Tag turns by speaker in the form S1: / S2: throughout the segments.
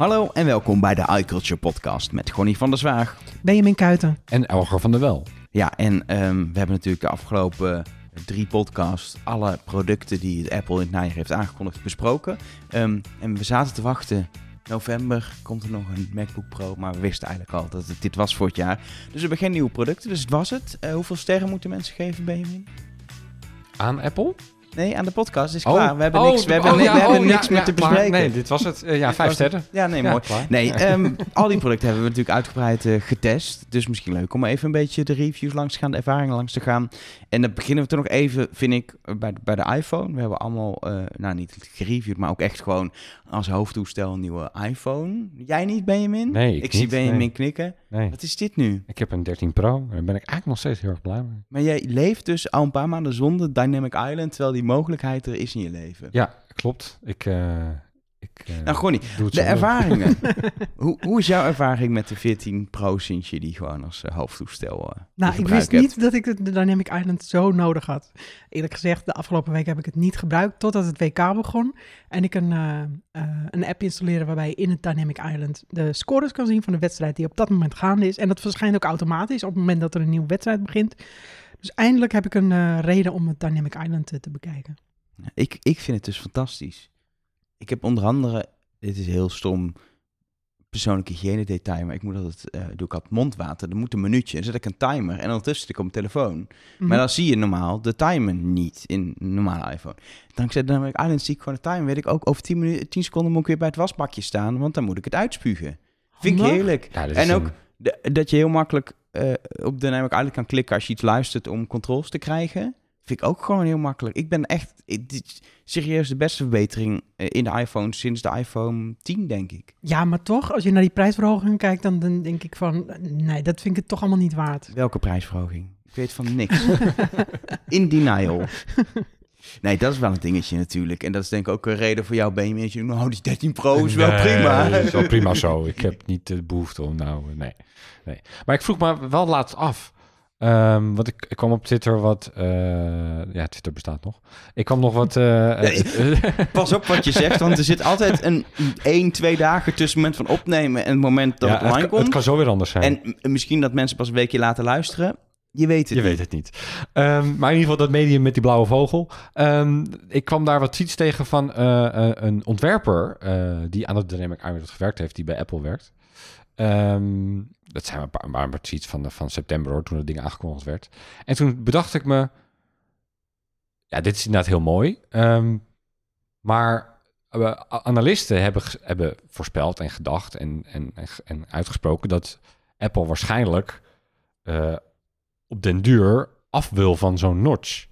S1: Hallo en welkom bij de iCulture podcast met Gonnie van der Zwaag.
S2: Benjamin Kuiten.
S3: En Elger van der Wel.
S1: Ja, en ehm, we hebben natuurlijk de afgelopen drie podcasts alle producten die het Apple in het najaar heeft aangekondigd besproken. Ehm, en we zaten te wachten. November komt er nog een MacBook Pro, maar we wisten eigenlijk al dat het dit was voor het jaar. Dus we hebben geen nieuwe producten, dus het was het. Eh, hoeveel sterren moeten mensen geven, Benjamin?
S3: Aan Apple?
S1: Nee, aan de podcast is
S3: Oh.
S1: klaar. We hebben
S3: Oh,
S1: niks, we hebben,
S3: oh,
S1: we hebben niks meer te bespreken.
S3: Nee, dit was het. Eh, ja,
S1: Dit
S3: vijf sterren.
S1: Ja, nee,
S3: Ja,
S1: mooi.
S3: klaar.
S1: Nee, ehm, al die producten hebben we natuurlijk uitgebreid eh, getest. Dus misschien leuk om even een beetje de reviews langs te gaan, de ervaringen langs te gaan. En dan beginnen we toch nog even, vind ik, bij, bij de iPhone. We hebben allemaal, eh, nou niet gereviewd, maar ook echt gewoon als hoofdtoestel een nieuwe iPhone. Jij niet, Benjamin?
S3: Nee,
S1: ik
S3: ik
S1: zie Benjamin
S3: nee.
S1: knikken.
S3: Nee,
S1: Wat is dit nu?
S3: ik heb een 13 Pro. En daar ben ik eigenlijk nog steeds heel erg blij mee.
S1: Maar jij leeft dus al een paar maanden zonder Dynamic Island, terwijl die mogelijkheid er is in je leven.
S3: Ja, klopt. Ik, ik eh,
S1: Nou, Gonnie,
S3: doe het
S1: de ervaringen. hoe, hoe is jouw ervaring met de 14 Pro sinds je die gewoon als eh, hoofdtoestel eh, in
S2: Nou, ik wist
S1: hebt?
S2: niet dat ik de Dynamic Island zo nodig had. Eerlijk gezegd, de afgelopen week heb ik het niet gebruikt totdat het WK begon. En ik een, eh, eh, een app installeren waarbij je in het Dynamic Island de scores kan zien van de wedstrijd die op dat moment gaande is. En dat verschijnt ook automatisch op het moment dat er een nieuwe wedstrijd begint. Dus eindelijk heb ik een eh, reden om het Dynamic Island eh, te bekijken.
S1: Ik, ik vind het dus fantastisch. Ik heb onder andere, dit is heel stom, persoonlijke hygiëne detail, maar ik moet altijd, eh doe ik altijd mondwater. Dan moet een minuutje, dan zet ik een timer en ondertussen zit ik op mijn telefoon.
S2: Mhm.
S1: Maar dan zie je normaal de timer niet in een normale iPhone. Dankzij de Dynamic Island zie ik gewoon de timer, weet ik ook, over 10, minuten, 10 seconden moet ik weer bij het wasbakje staan, want dan moet ik het uitspugen. Vind ik heerlijk.
S3: Ja,
S1: En ook
S3: een-
S1: dat je heel makkelijk eh, op Dynamic Island kan klikken als je iets luistert om controls te krijgen. Vind ik ook gewoon heel makkelijk. Ik ben echt serieus de beste verbetering eh, in de iPhone sinds de iPhone 10, denk ik.
S2: Ja, maar toch, als je naar die prijsverhoging kijkt, dan, dan denk ik van, nee, dat vind ik het toch allemaal niet waard.
S1: Welke prijsverhoging? Ik weet van niks. in denial. Nee, dat is wel een dingetje natuurlijk. En dat is denk ik ook een reden voor jou, Benjamin. dat je, Nou, die 13 Pro is wel
S3: Nee,
S1: prima.
S3: dat is wel prima zo. Ik heb niet de behoefte om nou... Nee, nee. Maar ik vroeg me wel laatst af. Ehm, want ik, ik kwam op Twitter wat... eh, ja, Twitter bestaat nog. Ik kwam nog wat... eh,
S1: Nee. Pas op wat je zegt, want er zit altijd een 1, 2 dagen tussen het moment van opnemen en het moment dat
S3: ja,
S1: het online komt.
S3: het kan zo weer anders zijn.
S1: En misschien dat mensen pas een weekje later luisteren. Je weet het
S3: Je weet het niet. Ehm, maar in ieder geval dat medium met die blauwe vogel. Ehm, ik kwam daar wat tweets tegen van eh, een ontwerper die aan het Dynamic Island gewerkt heeft, die bij Apple werkt. Ehm, dat zijn maar een paar, tweets van, de- van september hoor, toen het ding aangekondigd werd. En toen bedacht ik me, ja, dit is inderdaad heel mooi. Ehm, maar eh, analisten hebben, hebben voorspeld en gedacht en, en, en, en uitgesproken dat Apple waarschijnlijk eh, op den duur af wil van zo'n notch.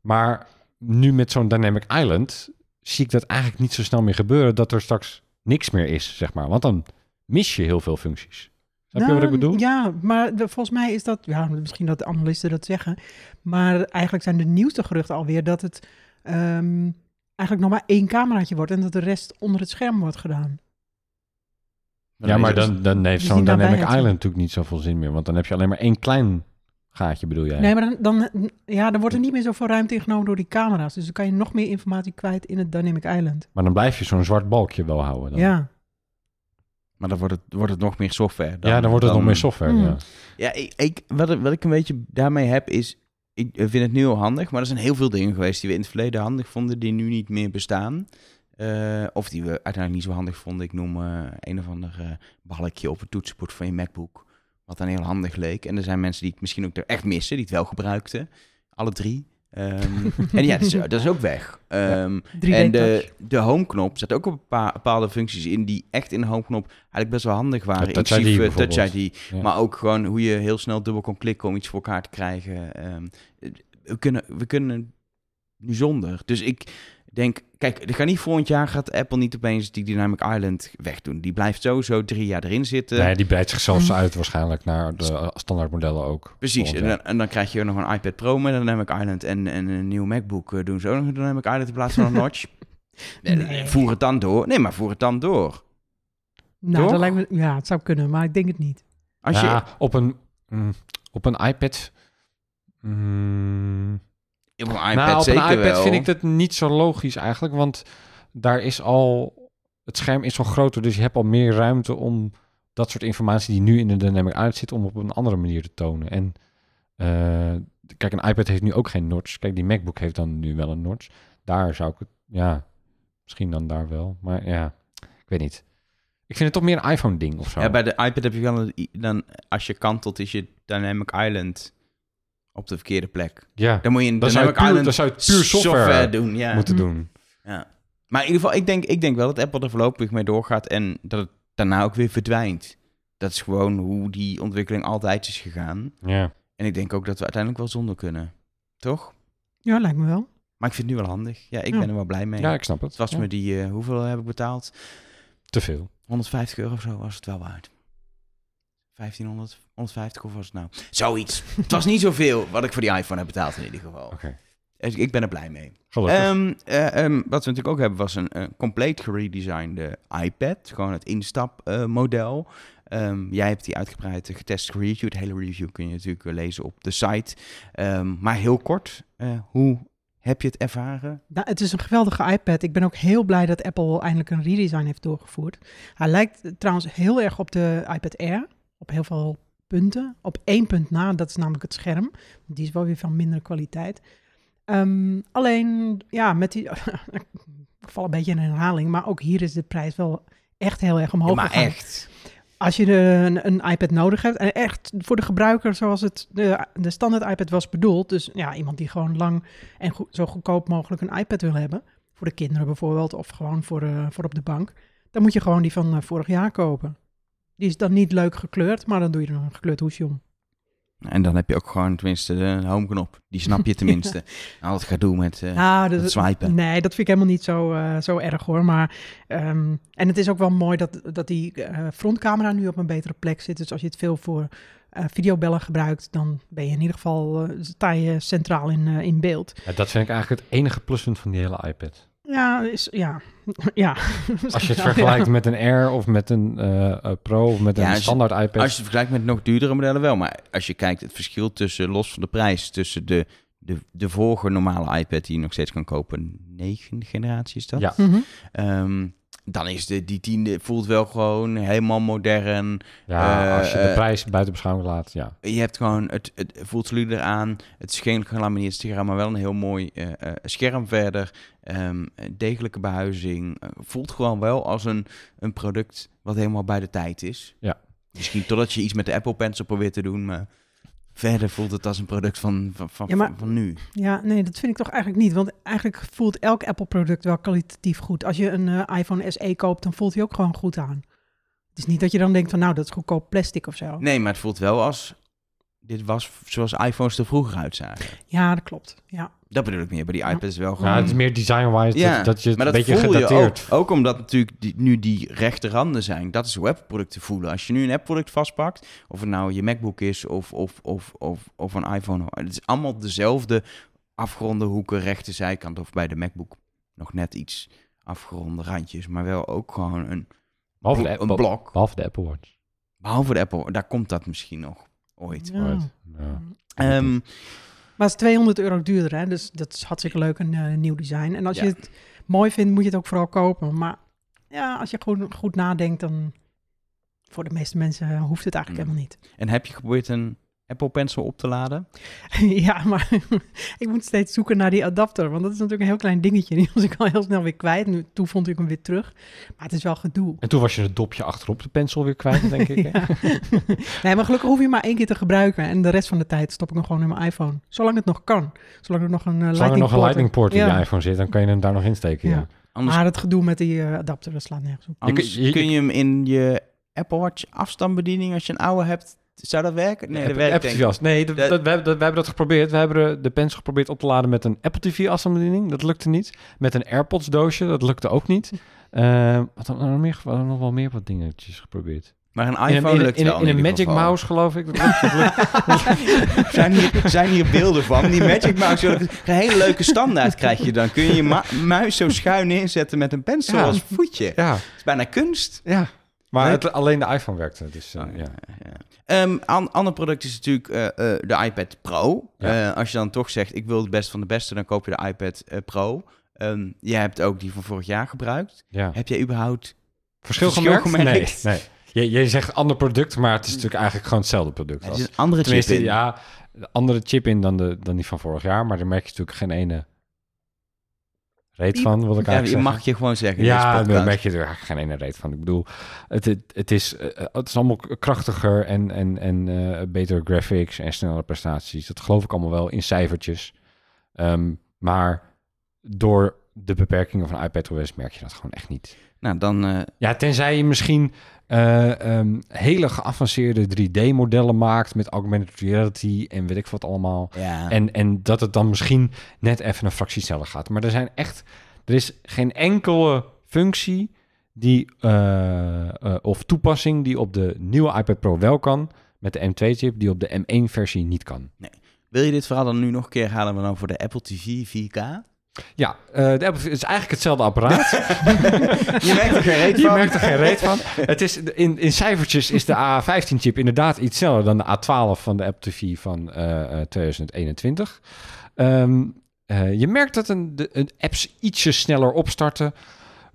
S3: Maar nu met zo'n Dynamic Island zie ik dat eigenlijk niet zo snel meer gebeuren dat er straks niks meer is, zeg maar. Want dan mis je heel veel functies. Snap je wat ik
S2: Nou,
S3: bedoel?
S2: Ja, maar de- volgens mij is dat, ja, misschien dat de analisten dat zeggen, maar eigenlijk zijn de nieuwste geruchten alweer dat het ehm, eigenlijk nog maar één cameraatje wordt en dat de rest onder het scherm wordt gedaan.
S3: ja, maar dan, dan heeft zo'n Dynamic. Island natuurlijk niet zoveel zin meer. Want dan heb je alleen maar één klein gaatje, bedoel jij?
S2: Nee, maar dan, dan, ja, dan wordt er niet meer zoveel ruimte ingenomen door die camera's. Dus dan kan je nog meer informatie kwijt in het Dynamic Island.
S3: Maar dan blijf je zo'n zwart balkje wel houden. Dan.
S2: Ja.
S1: Maar dan wordt het, wordt het nog meer software.
S3: ja, dan wordt het nog meer software.
S2: Hmm.
S3: Ja.
S1: Ja, ik, ik, wat, ik- wat ik een beetje daarmee heb is... Ik vind het nu heel handig, maar er zijn heel veel dingen geweest die we in het verleden handig vonden, die nu niet meer bestaan. Eh, of die we uiteindelijk niet zo handig vonden. Ik noem eh, een of ander eh, balkje op het toetsenbord van je MacBook. Wat dan heel handig leek. En er zijn mensen die het misschien ook er echt missen, die het wel gebruikten. Alle drie. Ehm, en ja, dat is, dat is ook weg. Ehm,
S2: 3D
S1: en de, de homeknop zet ook een paar bepaalde functies in die echt in de homeknop eigenlijk best wel handig waren.
S3: Ja, Touch
S1: Inclusief,
S3: ID
S1: eh, Touch. ID.
S3: Ja.
S1: Maar ook gewoon hoe je heel snel dubbel kon klikken om iets voor elkaar te krijgen. Ehm, we, kunnen, we kunnen nu zonder. Dus ik denk, kijk, er gaat niet volgend jaar gaat Apple niet opeens die Dynamic Island wegdoen. Die blijft sowieso drie jaar erin zitten.
S3: Nee, die breidt zichzelf
S2: Mm.
S3: uit waarschijnlijk naar de standaardmodellen ook.
S1: Precies, en dan, en dan krijg je ook nog een iPad Pro met een Dynamic Island en, en een nieuw MacBook. eh, doen ze ook nog een Dynamic Island in plaats van een notch. Nee. Voer het dan door. Nee, maar voer het dan door.
S2: Nou,
S1: toch?
S2: dat lijkt me, ja, het zou kunnen, maar ik denk het niet.
S1: Als je,
S3: op een, mm, op een iPad... mm,
S1: op een iPad
S3: nou, op
S1: zeker
S3: een iPad
S1: wel.
S3: vind ik dat niet zo logisch eigenlijk, want daar is al het scherm is al groter, dus je hebt al meer ruimte om dat soort informatie die nu in de Dynamic Island zit, om op een andere manier te tonen. En eh, kijk, een iPad heeft nu ook geen notch. Kijk, die MacBook heeft dan nu wel een notch. Daar zou ik het, ja, misschien dan daar wel. Maar ja, ik weet niet. Ik vind het toch meer een iPhone-ding of zo.
S1: Ja, bij de iPad heb je wel een, dan als je kantelt is je Dynamic Island op de verkeerde plek.
S3: Ja,
S1: Dan moet je in
S3: dan zou, je puur,
S1: Island
S3: dan zou je puur software,
S1: doen. Ja.
S3: moeten doen.
S1: ja. Maar in ieder geval, ik denk, ik denk wel dat Apple er voorlopig mee doorgaat en dat het daarna ook weer verdwijnt. Dat is gewoon hoe die ontwikkeling altijd is gegaan.
S3: Ja.
S1: En ik denk ook dat we uiteindelijk wel zonder kunnen. Toch?
S2: Ja, lijkt me wel.
S1: Maar ik vind het nu wel handig. Ja, ik
S2: Ja.
S1: ben er wel blij mee.
S3: ja, ik snap het.
S1: het was
S3: Ja.
S1: me die, eh, hoeveel heb ik betaald?
S3: te veel.
S1: 150 euro of zo was het wel waard. 1500, 150 of was het nou? Zoiets. het was niet zoveel wat ik voor die iPhone heb betaald in ieder geval.
S3: Oké.
S1: Dus ik ben er blij mee.
S3: Gelukkig.
S1: Ehm, eh, ehm, wat we natuurlijk ook hebben was een, een compleet geredesignde iPad. Gewoon het instapmodel. Ehm jij hebt die uitgebreid getest, gereviewd. De hele review kun je natuurlijk eh, lezen op de site. Ehm, maar heel kort, eh, hoe heb je het ervaren?
S2: Nou, het is een geweldige iPad. Ik ben ook heel blij dat Apple eindelijk een redesign heeft doorgevoerd. Hij lijkt trouwens heel erg op de iPad Air. Op heel veel punten. Op één punt na, dat is namelijk het scherm. Die is wel weer van mindere kwaliteit. Ehm, alleen, ja, met die... ik val een beetje in herhaling, maar ook hier is de prijs wel echt heel erg omhoog
S1: Ja, maar
S2: gegaan.
S1: echt.
S2: Als je een, een iPad nodig hebt, en echt voor de gebruiker zoals het de, de standaard iPad was bedoeld, dus ja, iemand die gewoon lang en goed, zo goedkoop mogelijk een iPad wil hebben, voor de kinderen bijvoorbeeld, of gewoon voor, eh, voor op de bank, dan moet je gewoon die van eh, vorig jaar kopen. Die is dan niet leuk gekleurd, maar dan doe je er een gekleurd hoesje om.
S1: En dan heb je ook gewoon tenminste de home-knop. Die snap je tenminste. Al het gedoe met
S2: Nou, dat-
S1: het swipen.
S2: Nee, dat vind ik helemaal niet zo, eh, zo erg hoor. Maar, ehm, en het is ook wel mooi dat, dat die eh, frontcamera nu op een betere plek zit. Dus als je het veel voor eh, videobellen gebruikt, dan ben je in ieder geval eh, sta je centraal in, eh, in beeld.
S3: Ja, dat vind ik eigenlijk het enige pluspunt van die hele iPad.
S2: Ja, is, ja. ja.
S3: Als je het vergelijkt met een Air of met een eh, Pro of met
S1: Ja,
S3: een
S1: je-
S3: standaard iPad.
S1: Als je het vergelijkt met nog duurdere modellen wel. Maar als je kijkt, het verschil tussen, los van de prijs, tussen de, de, de vorige normale iPad die je nog steeds kan kopen, negende generatie is dat?
S3: Ja.
S2: Mhm.
S1: Ehm, dan is de, die tiende voelt wel gewoon helemaal modern.
S3: ja,
S1: eh,
S3: als je de
S1: eh,
S3: prijs buiten beschouwing laat, ja.
S1: Je hebt gewoon, het, het voelt solider aan. Het is geen gelamineerd scherm, maar wel een heel mooi eh, scherm verder. Ehm, degelijke behuizing. Eh, voelt gewoon wel als een, een product wat helemaal bij de tijd is.
S3: Ja.
S1: Misschien totdat je iets met de Apple Pencil probeert te doen, maar verder voelt het als een product van, van, van,
S2: Ja, maar-
S1: van, van nu.
S2: Ja, nee, dat vind ik toch eigenlijk niet. Want eigenlijk voelt elk Apple-product wel kwalitatief goed. Als je een eh, iPhone SE koopt, dan voelt hij ook gewoon goed aan. Het is niet dat je dan denkt van, nou, dat is goedkoop plastic of zo.
S1: Nee, maar het voelt wel als... Dit was zoals iPhones er vroeger uitzagen.
S2: Ja, dat klopt. Ja.
S1: Dat bedoel ik meer. Bij die iPad is wel gewoon...
S3: Ja, het is meer design-wise
S1: Ja,
S3: dat, dat je het
S1: Maar
S3: een beetje
S1: voel je
S3: gedateerd...
S1: ook. Ook omdat natuurlijk die, nu die rechte randen zijn. Dat is hoe Apple-producten voelen. Als je nu een Apple-product vastpakt, of het nou je MacBook is of, of, of, of, of een iPhone. Het is allemaal dezelfde afgeronde hoeken, rechte zijkant. Of bij de MacBook nog net iets afgeronde randjes. Maar wel ook gewoon een,
S3: Behalve de,
S1: blo-
S3: Apple,
S1: een blok.
S3: behalve de Apple Watch.
S1: Behalve de Apple, daar komt dat misschien nog ooit.
S2: Ja.
S3: Ja.
S1: Ehm,
S2: Maar het is 200 euro duurder, hè? dus dat is hartstikke leuk, een eh, nieuw design. En als
S1: Ja.
S2: je het mooi vindt, moet je het ook vooral kopen. Maar ja, als je goed, goed nadenkt, dan voor de meeste mensen hoeft het eigenlijk
S1: Mm.
S2: helemaal niet.
S1: en heb je geprobeerd een Apple Pencil op te laden?
S2: ja, maar ik moet steeds zoeken naar die adapter, want dat is natuurlijk een heel klein dingetje. Die was ik al heel snel weer kwijt. Nu, toen vond ik hem weer terug. Maar het is wel gedoe.
S3: En toen was je het dopje achterop de pencil weer kwijt, denk ik.
S2: nee, maar gelukkig hoef je maar één keer te gebruiken. En de rest van de tijd stop ik hem gewoon in mijn iPhone. Zolang het nog kan. Zolang er nog een uh,
S3: Zolang er
S2: lightning
S3: nog een lightning port in
S2: Ja.
S3: je iPhone zit, dan kan je hem daar nog insteken. Ja.
S2: Ja.
S1: Anders,
S2: Maar het gedoe met die eh, adapter, dat slaat nergens op.
S1: anders
S3: je- je-
S1: kun je hem in je Apple Watch afstandsbediening, als je een oude hebt, zou dat werken? Nee, dat
S3: Apple-
S1: werkt
S3: als- Nee, dat,
S1: Dat-
S3: dat- we, hebben, dat, we hebben dat geprobeerd. We hebben de pencil geprobeerd op te laden met een Apple TV afstandsbediening. Dat lukte niet. Met een AirPods doosje. Dat lukte ook niet. Eh, wat dan nog meer? We hadden nog wel meer wat dingetjes geprobeerd.
S1: Maar een
S3: In een,
S1: iPhone
S3: in, een-
S1: lukt
S3: in, in een Magic
S1: geval.
S3: Mouse, geloof ik. Dat
S1: zijn, hier, zijn hier beelden van. Die Magic Mouse, een hele leuke standaard krijg je dan. Kun je je muis zo schuin neerzetten met een pencil
S3: Ja.
S1: als voetje.
S3: ja,
S1: Het is bijna kunst.
S3: ja. Maar het, alleen de iPhone werkte. Dus,
S1: Oh,
S3: ja.
S1: ja. Ehm, an- ander product is natuurlijk eh, eh, de iPad Pro.
S3: Ja.
S1: Als je dan toch zegt, ik wil het beste van de beste, dan koop je de iPad Pro. Ehm, jij hebt ook die van vorig jaar gebruikt.
S3: Ja.
S1: Heb jij überhaupt...
S3: Verschil,
S1: Verschil
S3: gemerkt?
S1: gemerkt?
S3: Nee, nee. Je, je zegt ander product, maar het is natuurlijk eigenlijk gewoon hetzelfde product.
S1: Het
S3: als-
S1: is een andere chip in.
S3: ja, de andere chip in dan, de, dan die van vorig jaar. Maar daar merk je natuurlijk geen ene reet van, wil ik
S1: Ja,
S3: eigenlijk
S1: je
S3: zeggen.
S1: mag je gewoon zeggen.
S3: Ja, daar merk je er eigenlijk geen ene reet van. Ik bedoel, het, het, het, is, eh, het is allemaal krachtiger en, en, en eh, betere graphics en snellere prestaties. Dat geloof ik allemaal wel in cijfertjes. Ehm, maar door de beperkingen van iPadOS merk je dat gewoon echt niet.
S1: Nou, dan... eh,
S3: Ja, tenzij je misschien eh, ehm, hele geavanceerde 3D-modellen maakt met augmented reality en weet ik wat allemaal.
S1: ja.
S3: En, en dat het dan misschien net even een fractie sneller gaat. Maar er zijn echt, er is geen enkele functie die, eh, eh, of toepassing die op de nieuwe iPad Pro wel kan, met de M2-chip, die op de M1-versie niet kan.
S1: Wil je dit verhaal dan nu nog een keer halen we dan voor de Apple TV 4K?
S3: Ja, eh, de Apple, het is eigenlijk hetzelfde apparaat.
S1: Je merkt er geen reet
S3: Je
S1: van.
S3: merkt er geen reet van. Het is, in, in cijfertjes is de A15-chip inderdaad iets sneller dan de A12 van de Apple TV van eh, eh, 2021. Ehm, eh, je merkt dat een, de, een apps ietsje sneller opstarten,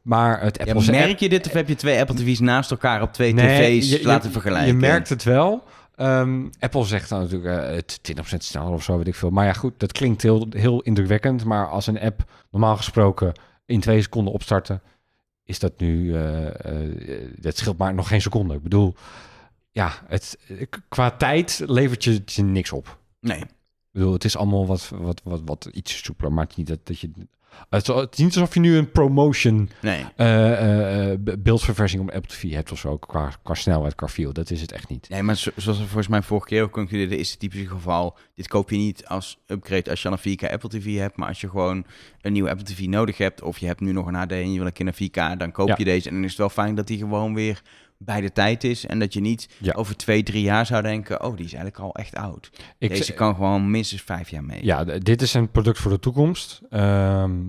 S3: maar het
S1: Ja,
S3: Apple
S1: merk je dit of heb je twee Apple TV's naast elkaar op twee
S3: Nee,
S1: tv's
S3: je- je-
S1: laten vergelijken?
S3: Je merkt het wel. Ehm, Apple zegt dan natuurlijk eh, het 20% sneller of zo, weet ik veel. Maar ja, goed, dat klinkt heel, heel indrukwekkend. Maar als een app normaal gesproken in twee seconden opstarten, is dat nu, eh, eh, dat scheelt maar nog geen seconde. Ik bedoel, ja, het, qua tijd levert je, je niks op.
S1: Nee.
S3: Ik bedoel, het is allemaal wat, wat, wat, wat iets soepeler, maar het is niet dat, dat je... Het is, het is niet alsof je nu een promotion
S1: Nee.
S3: eh, eh, eh, beeldverversing op Apple TV hebt of zo, qua, qua snelheid, qua feel. Dat is het echt niet.
S1: Nee, maar zo- zoals we volgens mij vorige keer ook concludeerden, is het typische geval. Dit koop je niet als upgrade als je al een 4K Apple TV hebt. Maar als je gewoon een nieuwe Apple TV nodig hebt. Of je hebt nu nog een HD en je wil een keer een 4K. Dan koop
S3: Ja.
S1: je deze. En dan is het wel fijn dat die gewoon weer bij de tijd is. En dat je niet
S3: Ja.
S1: over twee, drie jaar zou denken. Oh, die is eigenlijk al echt oud.
S3: Ik,
S1: deze kan gewoon minstens vijf jaar mee.
S3: Ja, dit is een product voor de toekomst. Ehm,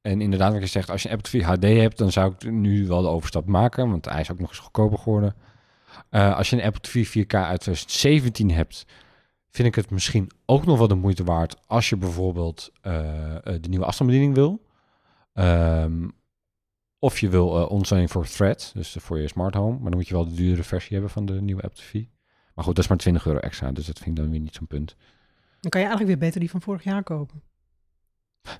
S3: en inderdaad, wat je zegt, als je een Apple TV HD hebt, dan zou ik nu wel de overstap maken, want hij is ook nog eens goedkoper geworden. Eh, als je een Apple TV 4K uit 2017 hebt, vind ik het misschien ook nog wel de moeite waard als je bijvoorbeeld eh, eh, de nieuwe afstandsbediening wil. Ehm, of je wil eh onsending voor Thread, dus voor je smart home. Maar dan moet je wel de duurdere versie hebben van de nieuwe Apple TV. Maar goed, dat is maar 20 euro extra, dus dat vind ik dan weer niet zo'n punt.
S2: Dan kan je eigenlijk weer beter die van vorig jaar kopen.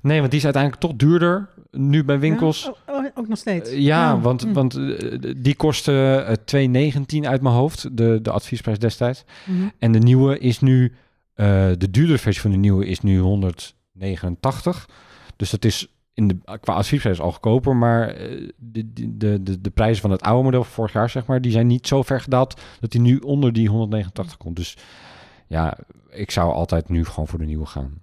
S3: Nee, want die is uiteindelijk toch duurder nu bij winkels.
S2: Ja? Oh, oh, ook nog steeds.
S3: Eh, ja,
S2: Oh,
S3: want,
S2: hm.
S3: want eh, die kostte eh, 2,19 uit mijn hoofd, de, de adviesprijs destijds.
S2: Mhm.
S3: En de nieuwe is nu, eh, de duurdere versie van de nieuwe is nu 189. Dus dat is in de, qua adviesprijs al goedkoper, maar eh, de, de, de, de, de prijzen van het oude model van vorig jaar, zeg maar, die zijn niet zo ver gedaald dat die nu onder die 189 komt. Dus ja, ik zou altijd nu gewoon voor de nieuwe gaan.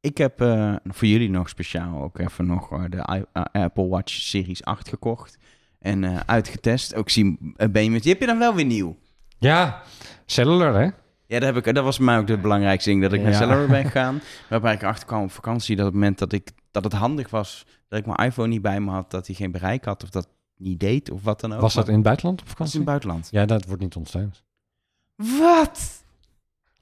S1: Ik heb eh, voor jullie nog speciaal ook even nog eh, de I- Apple Watch Series 8 gekocht. En uitgetest. Ook zien, ben je met, die heb je dan wel weer nieuw.
S3: Ja, cellular hè?
S1: Ja, dat, heb ik, dat was mij ook het belangrijkste ding, dat ik naar
S3: Ja.
S1: Cellular ben gegaan. Waarbij ik erachter kwam op vakantie dat op het moment dat, ik, dat het handig was, dat ik mijn iPhone niet bij me had, dat hij geen bereik had of dat niet deed of wat dan ook.
S3: Was dat in het buitenland
S1: dat was in
S3: vakantie?
S1: het buitenland.
S3: Ja, dat wordt niet ondersteund.
S1: Wat?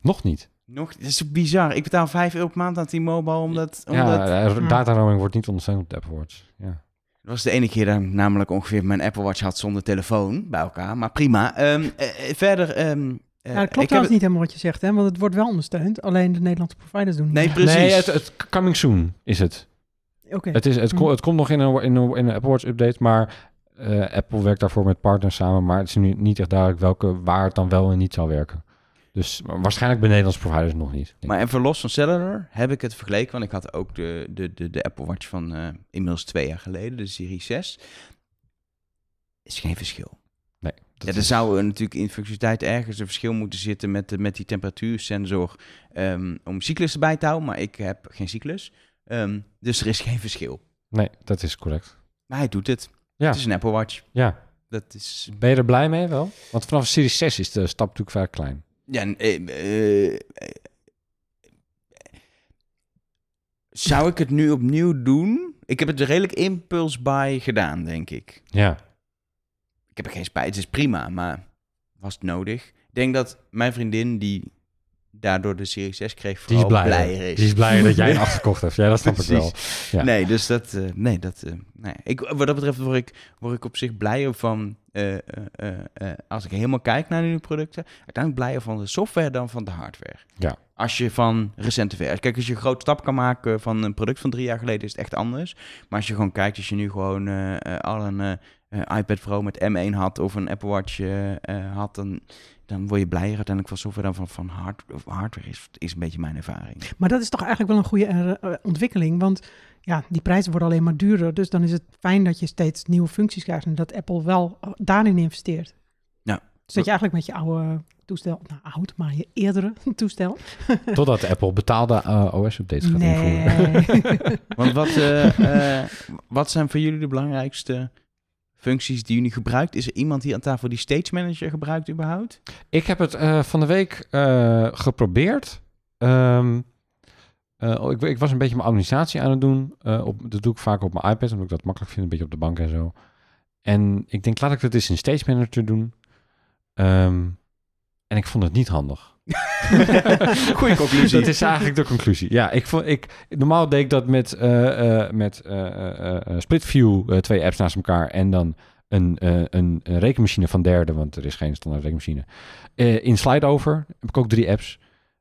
S3: Nog niet.
S1: Nog, dat is zo bizar. Ik betaal 5 euro per maand aan T-Mobile, omdat... omdat
S3: Ja,
S2: Hm.
S3: data roaming wordt niet ondersteund op de Apple Watch. Ja.
S1: Dat was de ene keer dat ik namelijk ongeveer mijn Apple Watch had zonder telefoon bij elkaar. Maar prima. Eh, verder... ehm, eh,
S2: Ja, dat
S1: ik
S2: klopt
S1: heb
S2: trouwens niet helemaal wat je zegt, hè? want het wordt wel ondersteund. Alleen de Nederlandse providers doen het
S1: Nee,
S2: niet.
S1: precies.
S3: Nee, het, het coming soon is het.
S2: Oké.
S3: Het, is, het,
S2: Hm.
S3: ko- het komt nog in een, in een, in een Apple Watch update, maar eh, Apple werkt daarvoor met partners samen. Maar het is nu niet echt duidelijk welke, waar het dan wel en niet zal werken. Dus waarschijnlijk bij Nederlandse providers nog niet.
S1: Maar even los van Cellular heb ik het vergeleken. Want ik had ook de, de, de, de Apple Watch van eh, inmiddels twee jaar geleden, de Serie 6. Is geen verschil.
S3: nee, dat
S1: Ja, er
S3: is-
S1: zou natuurlijk in functionaliteit ergens een verschil moeten zitten met, de, met die temperatuursensor ehm, om cyclus erbij te houden. Maar ik heb geen cyclus. Ehm, dus er is geen verschil.
S3: Nee, dat is correct.
S1: Maar hij doet het.
S3: Ja.
S1: Het is een Apple Watch.
S3: Ja,
S1: Dat is...
S3: ben je er blij mee wel? Want vanaf Series 6 is de stap natuurlijk vrij klein.
S1: Ja, eh, eh, eh, zou ik het nu opnieuw doen? Ik heb het redelijk impuls bij gedaan, denk ik.
S3: Ja,
S1: Ik heb er geen spijt. Het is prima, maar was het nodig? Ik denk dat mijn vriendin, die daardoor de Series 6 kreeg,
S3: Die is
S1: vooral
S3: blij.
S1: blijer is.
S3: Die is blij dat jij een achterkocht hebt. Ja, dat snap ik wel. Ja.
S1: Nee, dus dat, eh, nee, dat, eh, nee. Ik, wat dat betreft word ik, word ik op zich blijer van, eh, als ik helemaal kijk naar nieuwe producten, uiteindelijk blijer van de software dan van de hardware.
S3: Ja.
S1: Als je van recente versies, kijk, als je een grote stap kan maken van een product van drie jaar geleden, is het echt anders. Maar als je gewoon kijkt, als je nu gewoon al een iPad Pro met M1 had of een Apple Watch had, dan, dan word je blijer uiteindelijk van software dan van, van hard, of hardware, is, is een beetje mijn ervaring.
S2: Maar dat is toch eigenlijk wel een goede eh, eh, ontwikkeling. Want ja, die prijzen worden alleen maar duurder. Dus dan is het fijn dat je steeds nieuwe functies krijgt. En dat Apple wel eh, daarin investeert.
S1: Ja.
S2: Dus dat je eigenlijk met je oude toestel, nou oud, maar je eerdere toestel.
S3: Totdat Apple betaalde OS-updates gaat invoeren.
S2: Nee.
S1: Want wat, eh, eh, wat zijn voor jullie de belangrijkste functies die jullie gebruikt? Is er iemand hier aan tafel die Stage Manager gebruikt überhaupt?
S3: Ik heb het eh, van de week eh, geprobeerd. Eh, oh, ik, ik was een beetje mijn administratie aan het doen. Op, dat doe ik vaak op mijn iPad, omdat ik dat makkelijk vind, een beetje op de bank en zo. En ik denk, laat ik dat eens in Stage Manager doen. Ehm, en ik vond het niet handig.
S1: Goeie conclusie.
S3: Dat is eigenlijk de conclusie. Ja, ik vond, ik, normaal deed ik dat met, eh, eh, met eh, eh, Split View, eh, twee apps naast elkaar en dan een, een, een rekenmachine van derde, want er is geen standaard rekenmachine. In SlideOver heb ik ook drie apps.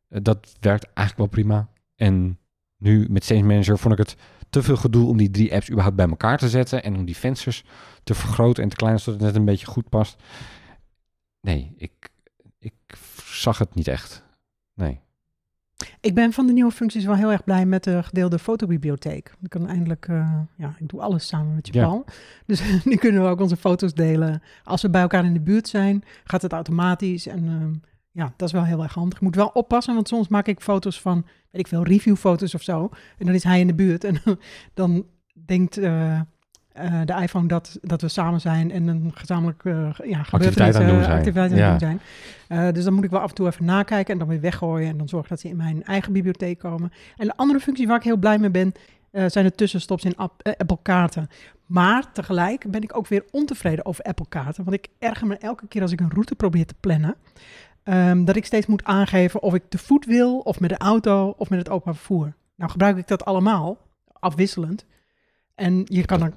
S3: Dat werkt eigenlijk wel prima. En nu met Stage Manager vond ik het te veel gedoe om die drie apps überhaupt bij elkaar te zetten en om die vensters te vergroten en te kleinen zodat het net een beetje goed past. Nee, ik, ik zag het niet echt. Nee.
S2: Ik ben van de nieuwe functies wel heel erg blij met de gedeelde fotobibliotheek. Ik kan eindelijk, eh, ja, ik doe alles samen met
S3: Ja.
S2: Japan. Dus nu kunnen we ook onze foto's delen. Als we bij elkaar in de buurt zijn, gaat het automatisch. En ehm, ja, dat is wel heel erg handig. Ik moet wel oppassen, want soms maak ik foto's van, weet ik veel, reviewfoto's of zo. En dan is hij in de buurt. En dan denkt eh, eh, de iPhone dat, dat we samen zijn en een gezamenlijk uh, ja,
S3: Activiteit aan het doen
S2: eh,
S3: zijn.
S2: activiteit aan
S3: Ja.
S2: doen zijn. Dus dan moet ik wel af en toe even nakijken en dan weer weggooien. En dan zorg dat ze in mijn eigen bibliotheek komen. En de andere functie waar ik heel blij mee ben, zijn de tussenstops in app- Apple kaarten. Maar tegelijk ben ik ook weer ontevreden over Apple kaarten. Want ik erger me elke keer als ik een route probeer te plannen. ehm, dat ik steeds moet aangeven of ik te voet wil, of met de auto, of met het openbaar vervoer. Nou gebruik ik dat allemaal, afwisselend. En je kan er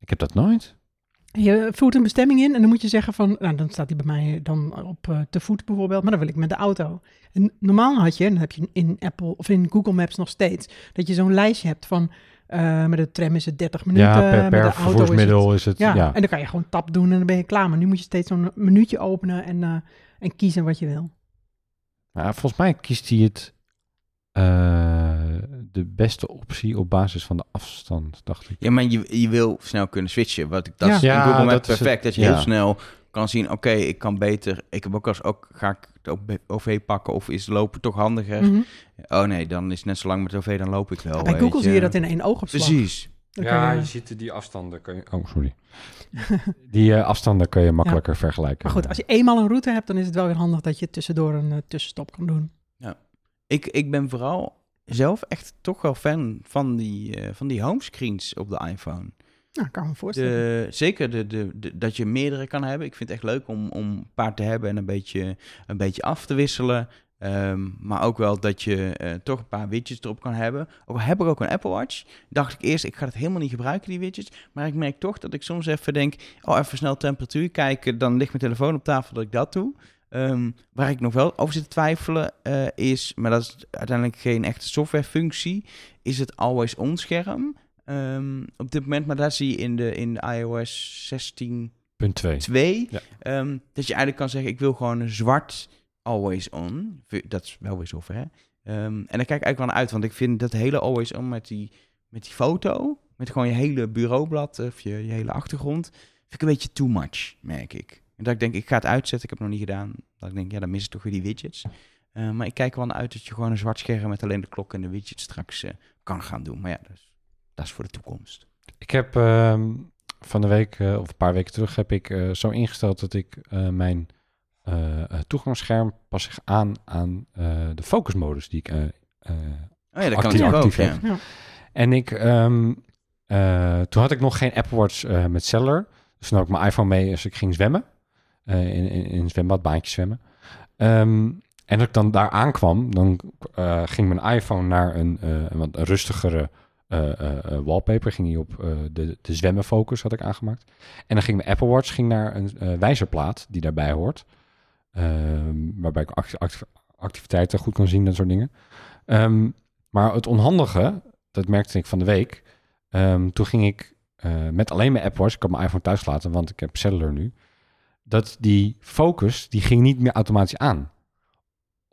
S3: Ik heb dat nooit.
S2: je voert een bestemming in en dan moet je zeggen van, nou dan staat die bij mij dan op eh, te voet bijvoorbeeld, maar dan wil ik met de auto. En normaal had je, en dat heb je in Apple of in Google Maps nog steeds, dat je zo'n lijstje hebt van, eh, met de tram is het 30 minuten,
S3: ja, per,
S2: met
S3: per
S2: de auto is het...
S3: vervoersmiddel is het.
S2: Ja,
S3: Ja,
S2: en dan kan je gewoon tap doen en dan ben je klaar. Maar nu moet je steeds zo'n minuutje openen en, eh, en kiezen wat je wil.
S3: Maar volgens mij kiest hij het de beste optie op basis van de afstand, dacht ik.
S1: Ja, maar je, je wil snel kunnen switchen. Wat ik, dat
S2: Ja.
S1: is in
S3: Ja,
S1: Google Maps
S3: het.
S1: perfect. Dat je
S3: Ja.
S1: heel snel kan zien, oké, ik kan beter... Ik heb ook als ook, ga ik het op- OV pakken of is lopen toch handiger?
S2: Mhm.
S1: Oh nee, dan is het net zo lang met OV, dan loop ik wel.
S2: Bij Google zie je dat in één oogopslag.
S1: Precies.
S2: Dan kan je-
S3: ziet die afstanden. Kun je, oh, sorry. die eh, afstanden kun je makkelijker vergelijken.
S2: Maar goed, als je eenmaal een route hebt, dan is het wel weer handig dat je tussendoor een eh, tussenstop kan doen.
S1: Ik, ik ben vooral zelf echt toch wel fan van die, eh, van die homescreens op de iPhone.
S2: Nou, kan me voorstellen.
S1: De, zeker de, de, de- dat je meerdere kan hebben. Ik vind het echt leuk om, om een paar te hebben en een beetje, een beetje af te wisselen. Ehm, maar ook wel dat je eh, toch een paar widgets erop kan hebben. Ook al heb ik ook een Apple Watch, dacht ik eerst, ik ga het helemaal niet gebruiken, die widgets. Maar ik merk toch dat ik soms even denk, oh, even snel temperatuur kijken. Dan ligt mijn telefoon op tafel dat ik dat doe. Ehm, waar ik nog wel over zit te twijfelen eh, is, maar dat is uiteindelijk geen echte softwarefunctie, is het always on scherm. Ehm, op dit moment, maar daar zie je in de, in de iOS 16
S3: Punt 2.
S1: 2,
S3: Ja.
S1: ehm, dat je eigenlijk kan zeggen, ik wil gewoon een zwart always on. Dat is wel weer zover, hè? En daar kijk ik eigenlijk wel naar uit, want ik vind dat hele always on met die, met die foto, met gewoon je hele bureaublad of je, je hele achtergrond, vind ik een beetje too much, merk ik. En dat ik denk, ik ga het uitzetten, ik heb het nog niet gedaan. Dat ik denk, ja, dan mis ik toch weer die widgets. Eh, maar ik kijk wel naar uit dat je gewoon een zwart scherm met alleen de klok en de widgets straks eh, kan gaan doen. Maar ja, dat is, dat is voor de toekomst.
S3: Ik heb ehm, van de week, eh, of een paar weken terug, heb ik zo ingesteld dat ik mijn toegangsscherm pas zich aan aan de focusmodus die ik
S1: Oh ja, dat kan
S3: Actief-
S1: ook,
S3: actief
S1: ja.
S3: heeft.
S2: Ja.
S3: En ik, ehm, eh, toen had ik nog geen Apple Watch met cellular. Dus had ik mijn iPhone mee als ik ging zwemmen. Eh, in, in, in zwembad, baantje zwemmen. Ehm, En dat ik dan daar aankwam, dan eh, ging mijn iPhone naar een, eh, een wat rustigere wallpaper. Ging hij op de, de zwemmenfocus, had ik aangemaakt. En dan ging mijn Apple Watch ging naar een wijzerplaat die daarbij hoort. Ehm, waarbij ik acti- acti- activiteiten goed kan zien, dat soort dingen. Ehm, maar het onhandige, dat merkte ik van de week. Toen ging ik met alleen mijn Apple Watch, ik had mijn iPhone thuis gelaten, want ik heb cellular nu. Dat die focus, die ging niet meer automatisch aan.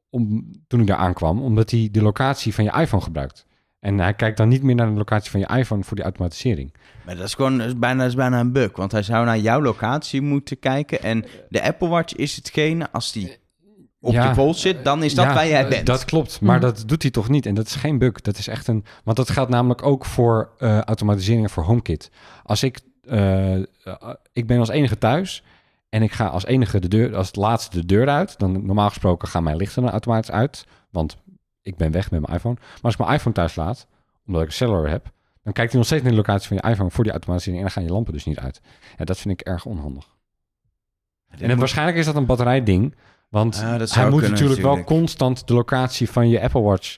S3: Om, toen ik daar aankwam, omdat hij de locatie van je iPhone gebruikt. En hij kijkt dan niet meer naar de locatie van je iPhone voor die automatisering.
S1: Maar dat is gewoon dat is bijna, dat is bijna een bug. Want hij zou naar jouw locatie moeten kijken. En de Apple Watch is hetgene, als die op
S3: Ja,
S1: je pols zit, dan is dat
S3: Ja,
S1: waar jij bent.
S3: Dat klopt, maar
S2: Mhm.
S3: dat doet hij toch niet. En dat is geen bug. Dat is echt een. Want dat geldt namelijk ook voor eh automatiseringen voor HomeKit. Als ik. eh, eh, ik ben als enige thuis. En ik ga als enige de deur, als het laatste de deur uit. Dan normaal gesproken gaan mijn lichten dan automatisch uit. Want ik ben weg met mijn iPhone. Maar als ik mijn iPhone thuis laat, omdat ik een cellular heb, dan kijkt hij nog steeds naar de locatie van je iPhone voor die automatisering. En dan gaan je lampen dus niet uit. Ja, dat vind ik erg onhandig. En waarschijnlijk is dat een batterijding. Want
S1: Ah,
S3: hij moet
S1: kunnen,
S3: natuurlijk, wel constant de locatie van je Apple Watch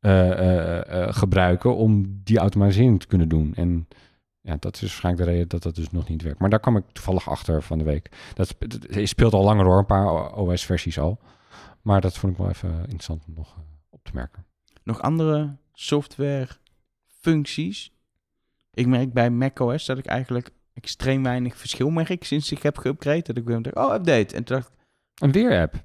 S3: eh, eh, eh, gebruiken om die automatisering te kunnen doen. En ja, dat is waarschijnlijk de reden dat dat dus nog niet werkt. Maar daar kwam ik toevallig achter van de week. Dat spe- dat speelt al langer hoor, een paar OS-versies al. Maar dat vond ik wel even interessant om nog eh, op te merken.
S1: Nog andere software functies. Ik merk bij macOS dat ik eigenlijk extreem weinig verschil merk sinds ik heb geüpgrade. Dat ik weer denk, oh, update. En toen dacht ik,
S3: Een weer-app?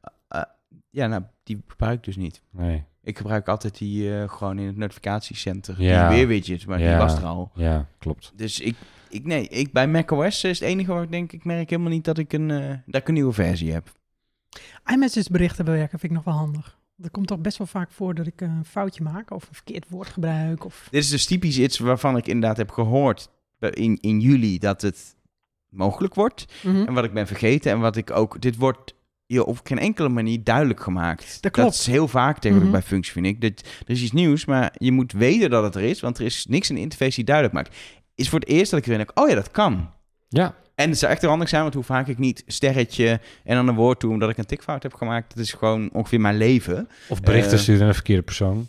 S1: ja, nou, die gebruik ik dus niet.
S3: Nee.
S1: Ik gebruik altijd die eh, gewoon in het notificatiecenter.
S3: Ja.
S1: Die weerwidget, maar die was er al.
S3: Ja, klopt.
S1: Dus ik, ik nee, ik, bij macOS is het enige waar ik denk, ik merk helemaal niet dat ik een, eh, dat ik een nieuwe versie heb.
S2: iMessage berichten bewerken vind ik nog wel handig. Er komt toch best wel vaak voor dat ik een foutje maak of een verkeerd woord gebruik. Of...
S1: Dit is dus typisch iets waarvan ik inderdaad heb gehoord in, in juli dat het mogelijk wordt.
S2: Mhm.
S1: En wat ik ben vergeten en wat ik ook... Dit wordt je op geen enkele manier duidelijk gemaakt.
S2: Dat klopt.
S1: is heel vaak tegenwoordig
S2: Mhm.
S1: bij functie, vind ik. Dat, er is iets nieuws, maar je moet weten dat het er is. Want er is niks in de interface die duidelijk maakt. Is voor het eerst dat ik weer denk, oh ja, dat kan.
S3: Ja,
S1: En het zou echt heel handig zijn, want hoe vaak ik niet sterretje en dan een woord toe omdat ik een tikfout heb gemaakt. Dat is gewoon ongeveer mijn leven.
S3: of berichten
S1: Eh,
S3: sturen naar de verkeerde persoon.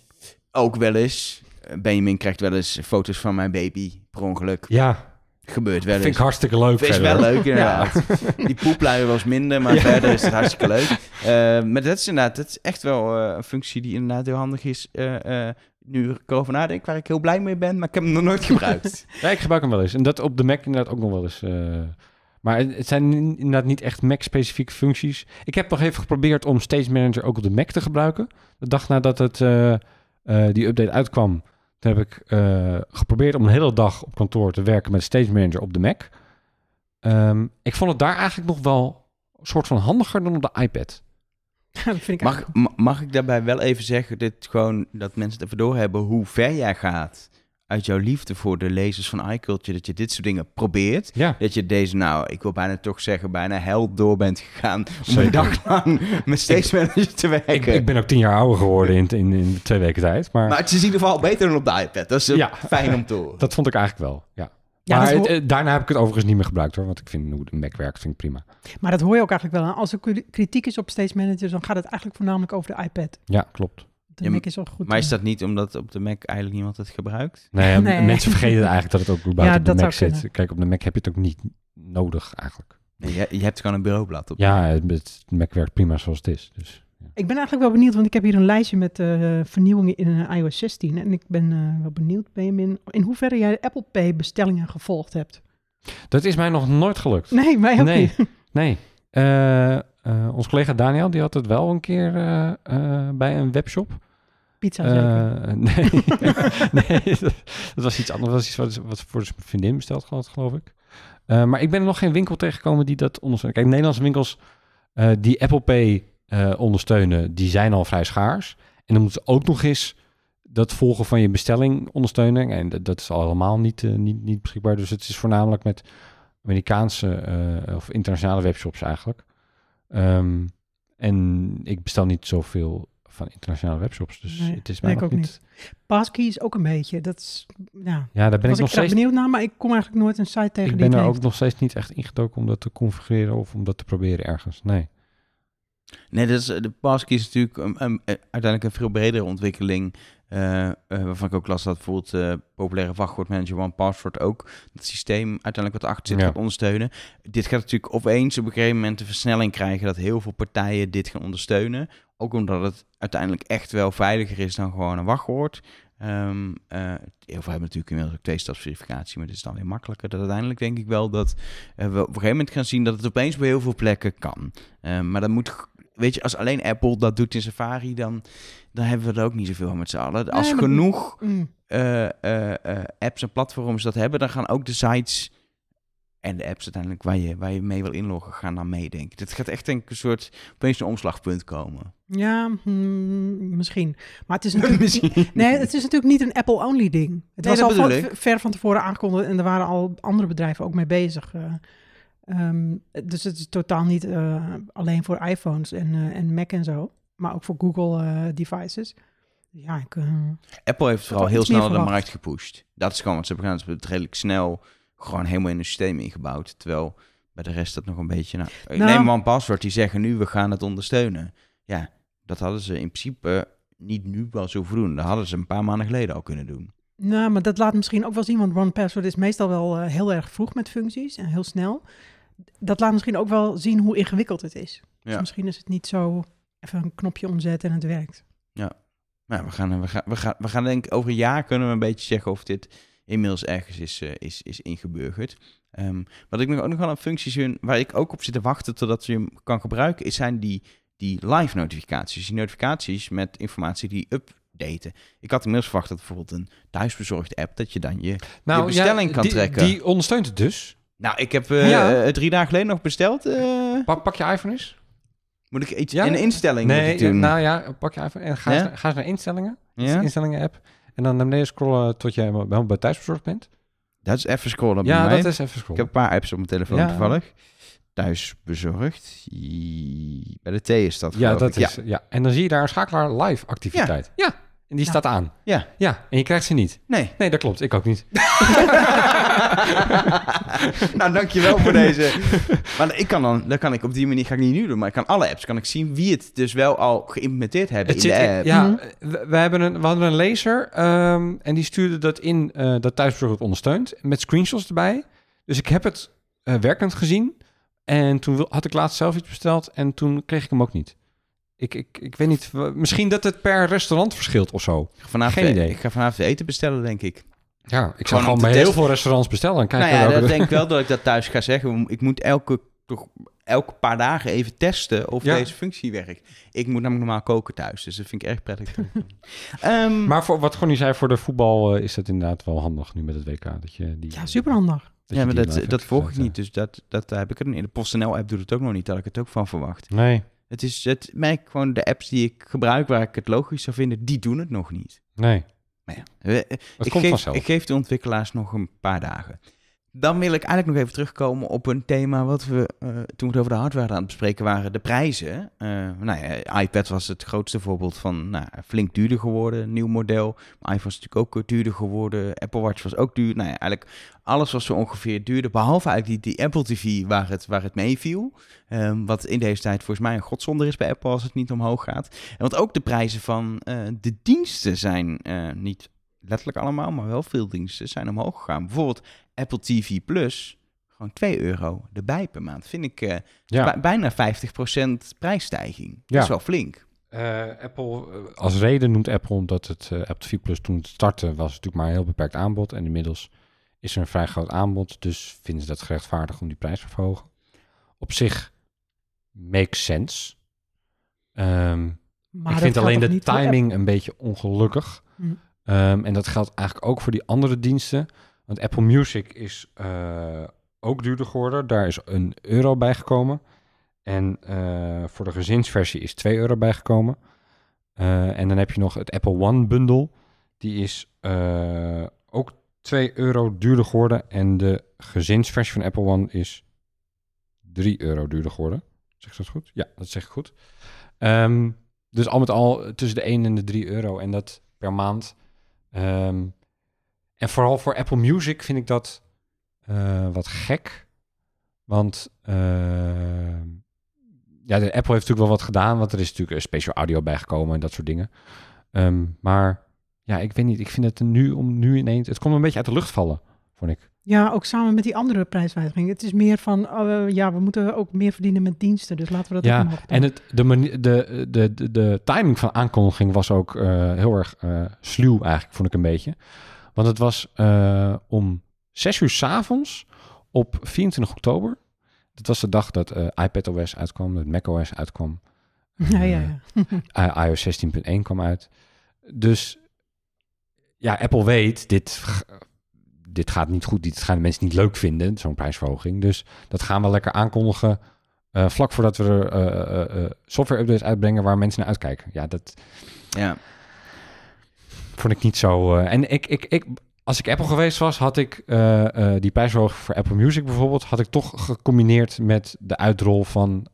S1: Ook wel eens. eh, Benjamin krijgt wel eens foto's van mijn baby per ongeluk.
S3: Ja,
S1: Gebeurt wel
S3: vind ik hartstikke leuk.
S1: is
S3: verder.
S1: wel leuk, inderdaad. Die poepluier was minder, maar verder is het hartstikke leuk. Eh, maar dat is inderdaad, dat is echt wel eh, een functie die inderdaad heel handig is. eh, eh, nu ik erover nadenk, waar ik heel blij mee ben, maar ik heb hem nog nooit gebruikt.
S3: Ja, ik gebruik hem wel eens. En dat op de Mac inderdaad ook nog wel eens. eh. maar het zijn in- inderdaad niet echt Mac-specifieke functies. Ik heb nog even geprobeerd om Stage Manager ook op de Mac te gebruiken. De dag nadat het, eh, eh, die update uitkwam, toen heb ik eh, geprobeerd om een hele dag op kantoor te werken met Stage Manager op de Mac. Ehm, ik vond het daar eigenlijk nog wel een soort van handiger dan op de iPad.
S2: Ja, dat vind ik
S1: Mag, mag ik daarbij wel even zeggen, dit gewoon, dat mensen het even doorhebben, hoe ver jij gaat uit jouw liefde voor de lezers van iCulture, dat je dit soort dingen probeert.
S3: Ja,
S1: Dat je deze, nou, ik wil bijna toch zeggen, bijna held door bent gegaan om
S3: Zeker.
S1: een dag lang met Stage Manager te werken.
S3: ik, ik ben ook tien jaar ouder geworden in, in, in twee weken tijd. Maar,
S1: Maar het is in ieder geval beter dan op de iPad. Dat is
S3: Ja.
S1: fijn om te horen.
S3: dat vond ik eigenlijk wel, ja.
S2: Ja,
S3: maar het, eh, daarna heb ik het overigens niet meer gebruikt hoor. Want ik vind hoe de Mac werkt, vind ik prima.
S2: Maar dat hoor je ook eigenlijk wel. aan. Als er kri- kritiek is op Stage Manager, dan gaat het eigenlijk voornamelijk over de iPad.
S3: Ja, klopt.
S2: De
S1: Ja,
S2: Mac is al goed.
S1: Maar is
S2: eh,
S1: dat niet omdat op de Mac eigenlijk niemand het gebruikt?
S3: Nee, mensen vergeten eigenlijk dat het ook überhaupt
S2: Ja,
S3: op de Mac zit.
S2: kunnen.
S3: Kijk, op de Mac heb je het ook niet nodig eigenlijk.
S1: Nee, je, je hebt gewoon een bureaublad op.
S3: Ja, het, het Mac werkt prima zoals het is. Dus, ja.
S2: Ik ben eigenlijk wel benieuwd, want ik heb hier een lijstje met eh, vernieuwingen in eh, iOS 16. En ik ben eh, wel benieuwd, Benjamin, in hoeverre jij de Apple Pay bestellingen gevolgd hebt.
S3: Dat is mij nog nooit gelukt.
S2: Nee, mij ook
S3: Nee.
S2: niet.
S3: Nee. Eh, eh, ons collega Daniel, die had het wel een keer eh, eh, bij een webshop.
S2: Pizza zeker.
S3: Eh, nee, nee dat, dat was iets anders. Dat was iets wat, wat voor zijn vriendin besteld had, geloof ik. Eh, maar ik ben er nog geen winkel tegengekomen die dat ondersteunt. Kijk, Nederlandse winkels eh, die Apple Pay ondersteunen, die zijn al vrij schaars. En dan moeten ze ook nog eens dat volgen van je bestelling ondersteunen. En dat, dat is al helemaal niet, niet, niet beschikbaar. Dus het is voornamelijk met Amerikaanse of internationale webshops eigenlijk. Ehm, en ik bestel niet zoveel van internationale webshops. Dus
S2: Nee,
S3: het is mij
S2: ik ook
S3: niet.
S2: Passkey is ook een beetje. Dat is, ja,
S3: Ja, daar ben ik
S2: ik
S3: nog
S2: erg
S3: steeds.
S2: benieuwd naar, maar ik kom eigenlijk nooit een site tegen
S3: Ik ben er ook nog steeds niet echt ingedoken om dat te configureren of om dat te proberen ergens. Nee.
S1: Nee, dat is, de passkey is natuurlijk een, een- een- uiteindelijk een veel bredere ontwikkeling. Eh, waarvan ik ook las dat bijvoorbeeld eh populaire wachtwoordmanager OnePassword ook dat systeem uiteindelijk wat achter zit
S3: Ja.
S1: gaat ondersteunen. Dit gaat natuurlijk opeens op een gegeven moment een versnelling krijgen dat heel veel partijen dit gaan ondersteunen. Ook omdat het uiteindelijk echt wel veiliger is dan gewoon een wachtwoord. Ehm, eh, heel veel hebben natuurlijk inmiddels ook twee-stapsverificatie, maar dit is dan weer makkelijker. Dat uiteindelijk denk ik wel dat we op een gegeven moment gaan zien dat het opeens bij heel veel plekken kan. Eh, maar dan moet, weet je, als alleen Apple dat doet in Safari, dan, dan hebben we er ook niet zoveel met z'n allen. Als
S2: Nee, maar-
S1: genoeg
S2: Mm.
S1: eh, eh, eh, apps en platforms dat hebben, dan gaan ook de sites en de apps uiteindelijk waar je, waar je mee wil inloggen, gaan dan meedenken. Dit gaat echt denk ik een soort opeens een omslagpunt komen.
S2: Ja, mm, misschien. Maar het is natuurlijk...
S1: Misschien.
S2: Nee, het is natuurlijk niet een Apple-only ding. Het
S1: Nee,
S2: was al van- ver van tevoren aangekondigd en er waren al andere bedrijven ook mee bezig. eh. Ehm, dus het is totaal niet alleen voor iPhones en, en Mac en zo, maar ook voor Google eh, devices. Ja, ik, eh,
S1: Apple heeft vooral heel snel de markt gepusht. Dat is gewoon wat ze hebben gedaan. Ze hebben het redelijk snel gewoon helemaal in hun systeem ingebouwd. Terwijl bij de rest dat nog een beetje... Nou,
S2: Nou-
S1: neem een paswoord die zeggen nu we gaan het ondersteunen. Ja, dat hadden ze in principe niet nu wel zo doen. Dat hadden ze een paar maanden geleden al kunnen doen.
S2: nou, maar dat laat misschien ook wel zien, want OnePassword is meestal wel eh, heel erg vroeg met functies en heel snel. Dat laat misschien ook wel zien hoe ingewikkeld het is. Dus misschien is het niet zo even een knopje omzetten en het werkt.
S1: Nou, we gaan, we gaan, we gaan, we gaan denk ik over een jaar kunnen we een beetje zeggen of dit inmiddels ergens is, eh, is, is ingeburgerd. Ehm, wat ik nog ook nog wel een functie zie waar ik ook op zit te wachten totdat je hem kan gebruiken, is zijn die, die live notificaties. Die notificaties met informatie die updaten. Ik had inmiddels verwacht dat bijvoorbeeld een thuisbezorgde app, dat je dan je...
S3: Nou,
S1: bestelling kan
S3: die,
S1: trekken.
S3: Die ondersteunt het dus.
S1: Nou, ik heb eh,
S3: Ja.
S1: eh, drie dagen geleden nog besteld. eh,
S3: Pak, pak je iPhone eens.
S1: Moet ik iets
S3: Ja?
S1: in een instelling moet
S3: Nee,
S1: ik doen?
S3: ja, nou ja, pak je iPhone en ga, eens,
S1: Ja?
S3: ga eens naar instellingen.
S1: ja?
S3: Instellingen app. En dan naar beneden scrollen tot je helemaal bij thuisbezorgd bent.
S1: Dat is even scrollen bij
S3: ja,
S1: mij.
S3: dat is even
S1: Ik
S3: scrollen.
S1: heb een paar apps op mijn telefoon toevallig. Thuis bezorgd. I- Bij de T is dat
S3: Ja, dat
S1: ik.
S3: is, ja. En dan zie je daar een schakelaar live activiteit. Ja. En die staat aan.
S1: Ja.
S3: Ja. En je krijgt ze niet.
S1: Nee.
S3: Nee, dat klopt. Ik ook niet.
S1: nou, dankjewel voor deze. Maar ik kan dan, dat kan ik op die manier ga ik niet nu doen, maar ik kan alle apps kan ik zien wie het dus wel al geïmplementeerd hebben
S3: Het
S1: in
S3: zit,
S1: de app.
S3: ja,
S2: Mhm.
S3: we, we hebben een, we hadden een laser ehm, en die stuurde dat in eh, dat thuisbezorgd het ondersteunt met screenshots erbij. Dus ik heb het eh, werkend gezien en toen wil- had ik laatst zelf iets besteld en toen kreeg ik hem ook niet. Ik, ik, ik weet niet, misschien dat het per restaurant verschilt of zo.
S1: Ik ga vanavond,
S3: Geen idee.
S1: Ik ga vanavond eten bestellen, denk ik.
S3: Ja, ik zou gewoon bij heel veel restaurants bestellen en kijken
S1: nou ja, dat denk ik wel dat ik dat thuis ga zeggen. Ik moet elke, toch, elke paar dagen even testen of
S3: Ja.
S1: deze functie werkt. Ik moet namelijk normaal koken thuis, dus dat vind ik erg prettig. Ehm,
S3: Maar voor wat Gonnie zei, voor de voetbal eh, is dat inderdaad wel handig nu met het WK. Dat je die,
S2: Ja, superhandig.
S3: dat
S1: ja, maar dat, dat volg ik niet, dus dat, dat heb ik er in. De PostNL-app doet het ook nog niet, dat ik het ook van verwacht.
S3: Nee,
S1: Het is, het merk gewoon de apps die ik gebruik, waar ik het logisch zou vinden, die doen het nog niet.
S3: nee.
S1: Maar ja, we- ik,
S3: komt
S1: geef, ik geef de ontwikkelaars nog een paar dagen. Dan wil ik eigenlijk nog even terugkomen op een thema wat we eh, toen we over de hardware aan het bespreken waren, de prijzen. Eh, nou ja, iPad was het grootste voorbeeld van nou, flink duurder geworden, nieuw model. iPhone is natuurlijk ook duurder geworden. Apple Watch was ook duur. Nou ja, eigenlijk alles was zo ongeveer duurder, behalve eigenlijk die, die Apple TV waar het, waar het meeviel. Ehm, wat in deze tijd volgens mij een godzonde is bij Apple als het niet omhoog gaat. En want ook de prijzen van eh, de diensten zijn niet letterlijk allemaal, maar wel veel diensten zijn omhoog gegaan. Bijvoorbeeld Apple TV Plus, gewoon 2 euro erbij per maand. Vind ik eh,
S3: Ja.
S1: bij- bijna 50% prijsstijging. Dat
S3: Ja.
S1: is wel flink.
S3: Eh, Apple, eh, als reden noemt Apple omdat het eh, Apple TV Plus toen het startte was natuurlijk maar een heel beperkt aanbod. En inmiddels is er een vrij groot aanbod, dus vinden ze dat gerechtvaardigd om die prijs te verhogen. Op zich makes sense. Ehm,
S2: Maar
S3: ik
S2: dat
S3: vind alleen de timing een beetje ongelukkig.
S2: Hm.
S3: Ehm, en dat geldt eigenlijk ook voor die andere diensten. Want Apple Music is eh, ook duurder geworden. Daar is een euro bijgekomen. En eh, voor de gezinsversie is 2 euro bijgekomen. Eh, en dan heb je nog het Apple One bundle. Die is ook 2 euro duurder geworden. En de gezinsversie van Apple One is 3 euro duurder geworden. Zeg ik dat goed? Ja, dat zeg ik goed. Ehm, dus al met al tussen de 1 en de 3 euro. En dat per maand. Ehm, en vooral voor Apple Music vind ik dat eh, wat gek. Want ehm, ja, de Apple heeft natuurlijk wel wat gedaan, want er is natuurlijk een special audio bijgekomen en dat soort dingen. Ehm, maar ja, ik weet niet, ik vind het nu om nu ineens, het komt een beetje uit de lucht vallen, vond ik.
S2: Ja, ook samen met die andere prijswijziging. Het is meer van, oh, eh, ja, we moeten ook meer verdienen met diensten. Dus laten we dat ook
S3: Ja, en het, de, mani- de, de, de, de timing van aankondiging was ook eh, heel erg eh sluw eigenlijk, vond ik een beetje. Want het was om zes uur 's avonds op 24 oktober. Dat was de dag dat iPadOS uitkwam, dat macOS uitkwam.
S2: ja, ja, ja.
S3: IOS 16.1 kwam uit. Dus ja, Apple weet, dit, dit gaat niet goed. Dit gaan de mensen niet leuk vinden, zo'n prijsverhoging. Dus dat gaan we lekker aankondigen eh, vlak voordat we er eh, eh, eh, software updates uitbrengen waar mensen naar uitkijken. Ja, dat
S1: Ja.
S3: vond ik niet zo. en ik, ik, ik, als ik Apple geweest was, had ik die prijsverhoging voor Apple Music bijvoorbeeld, had ik toch gecombineerd met de uitrol van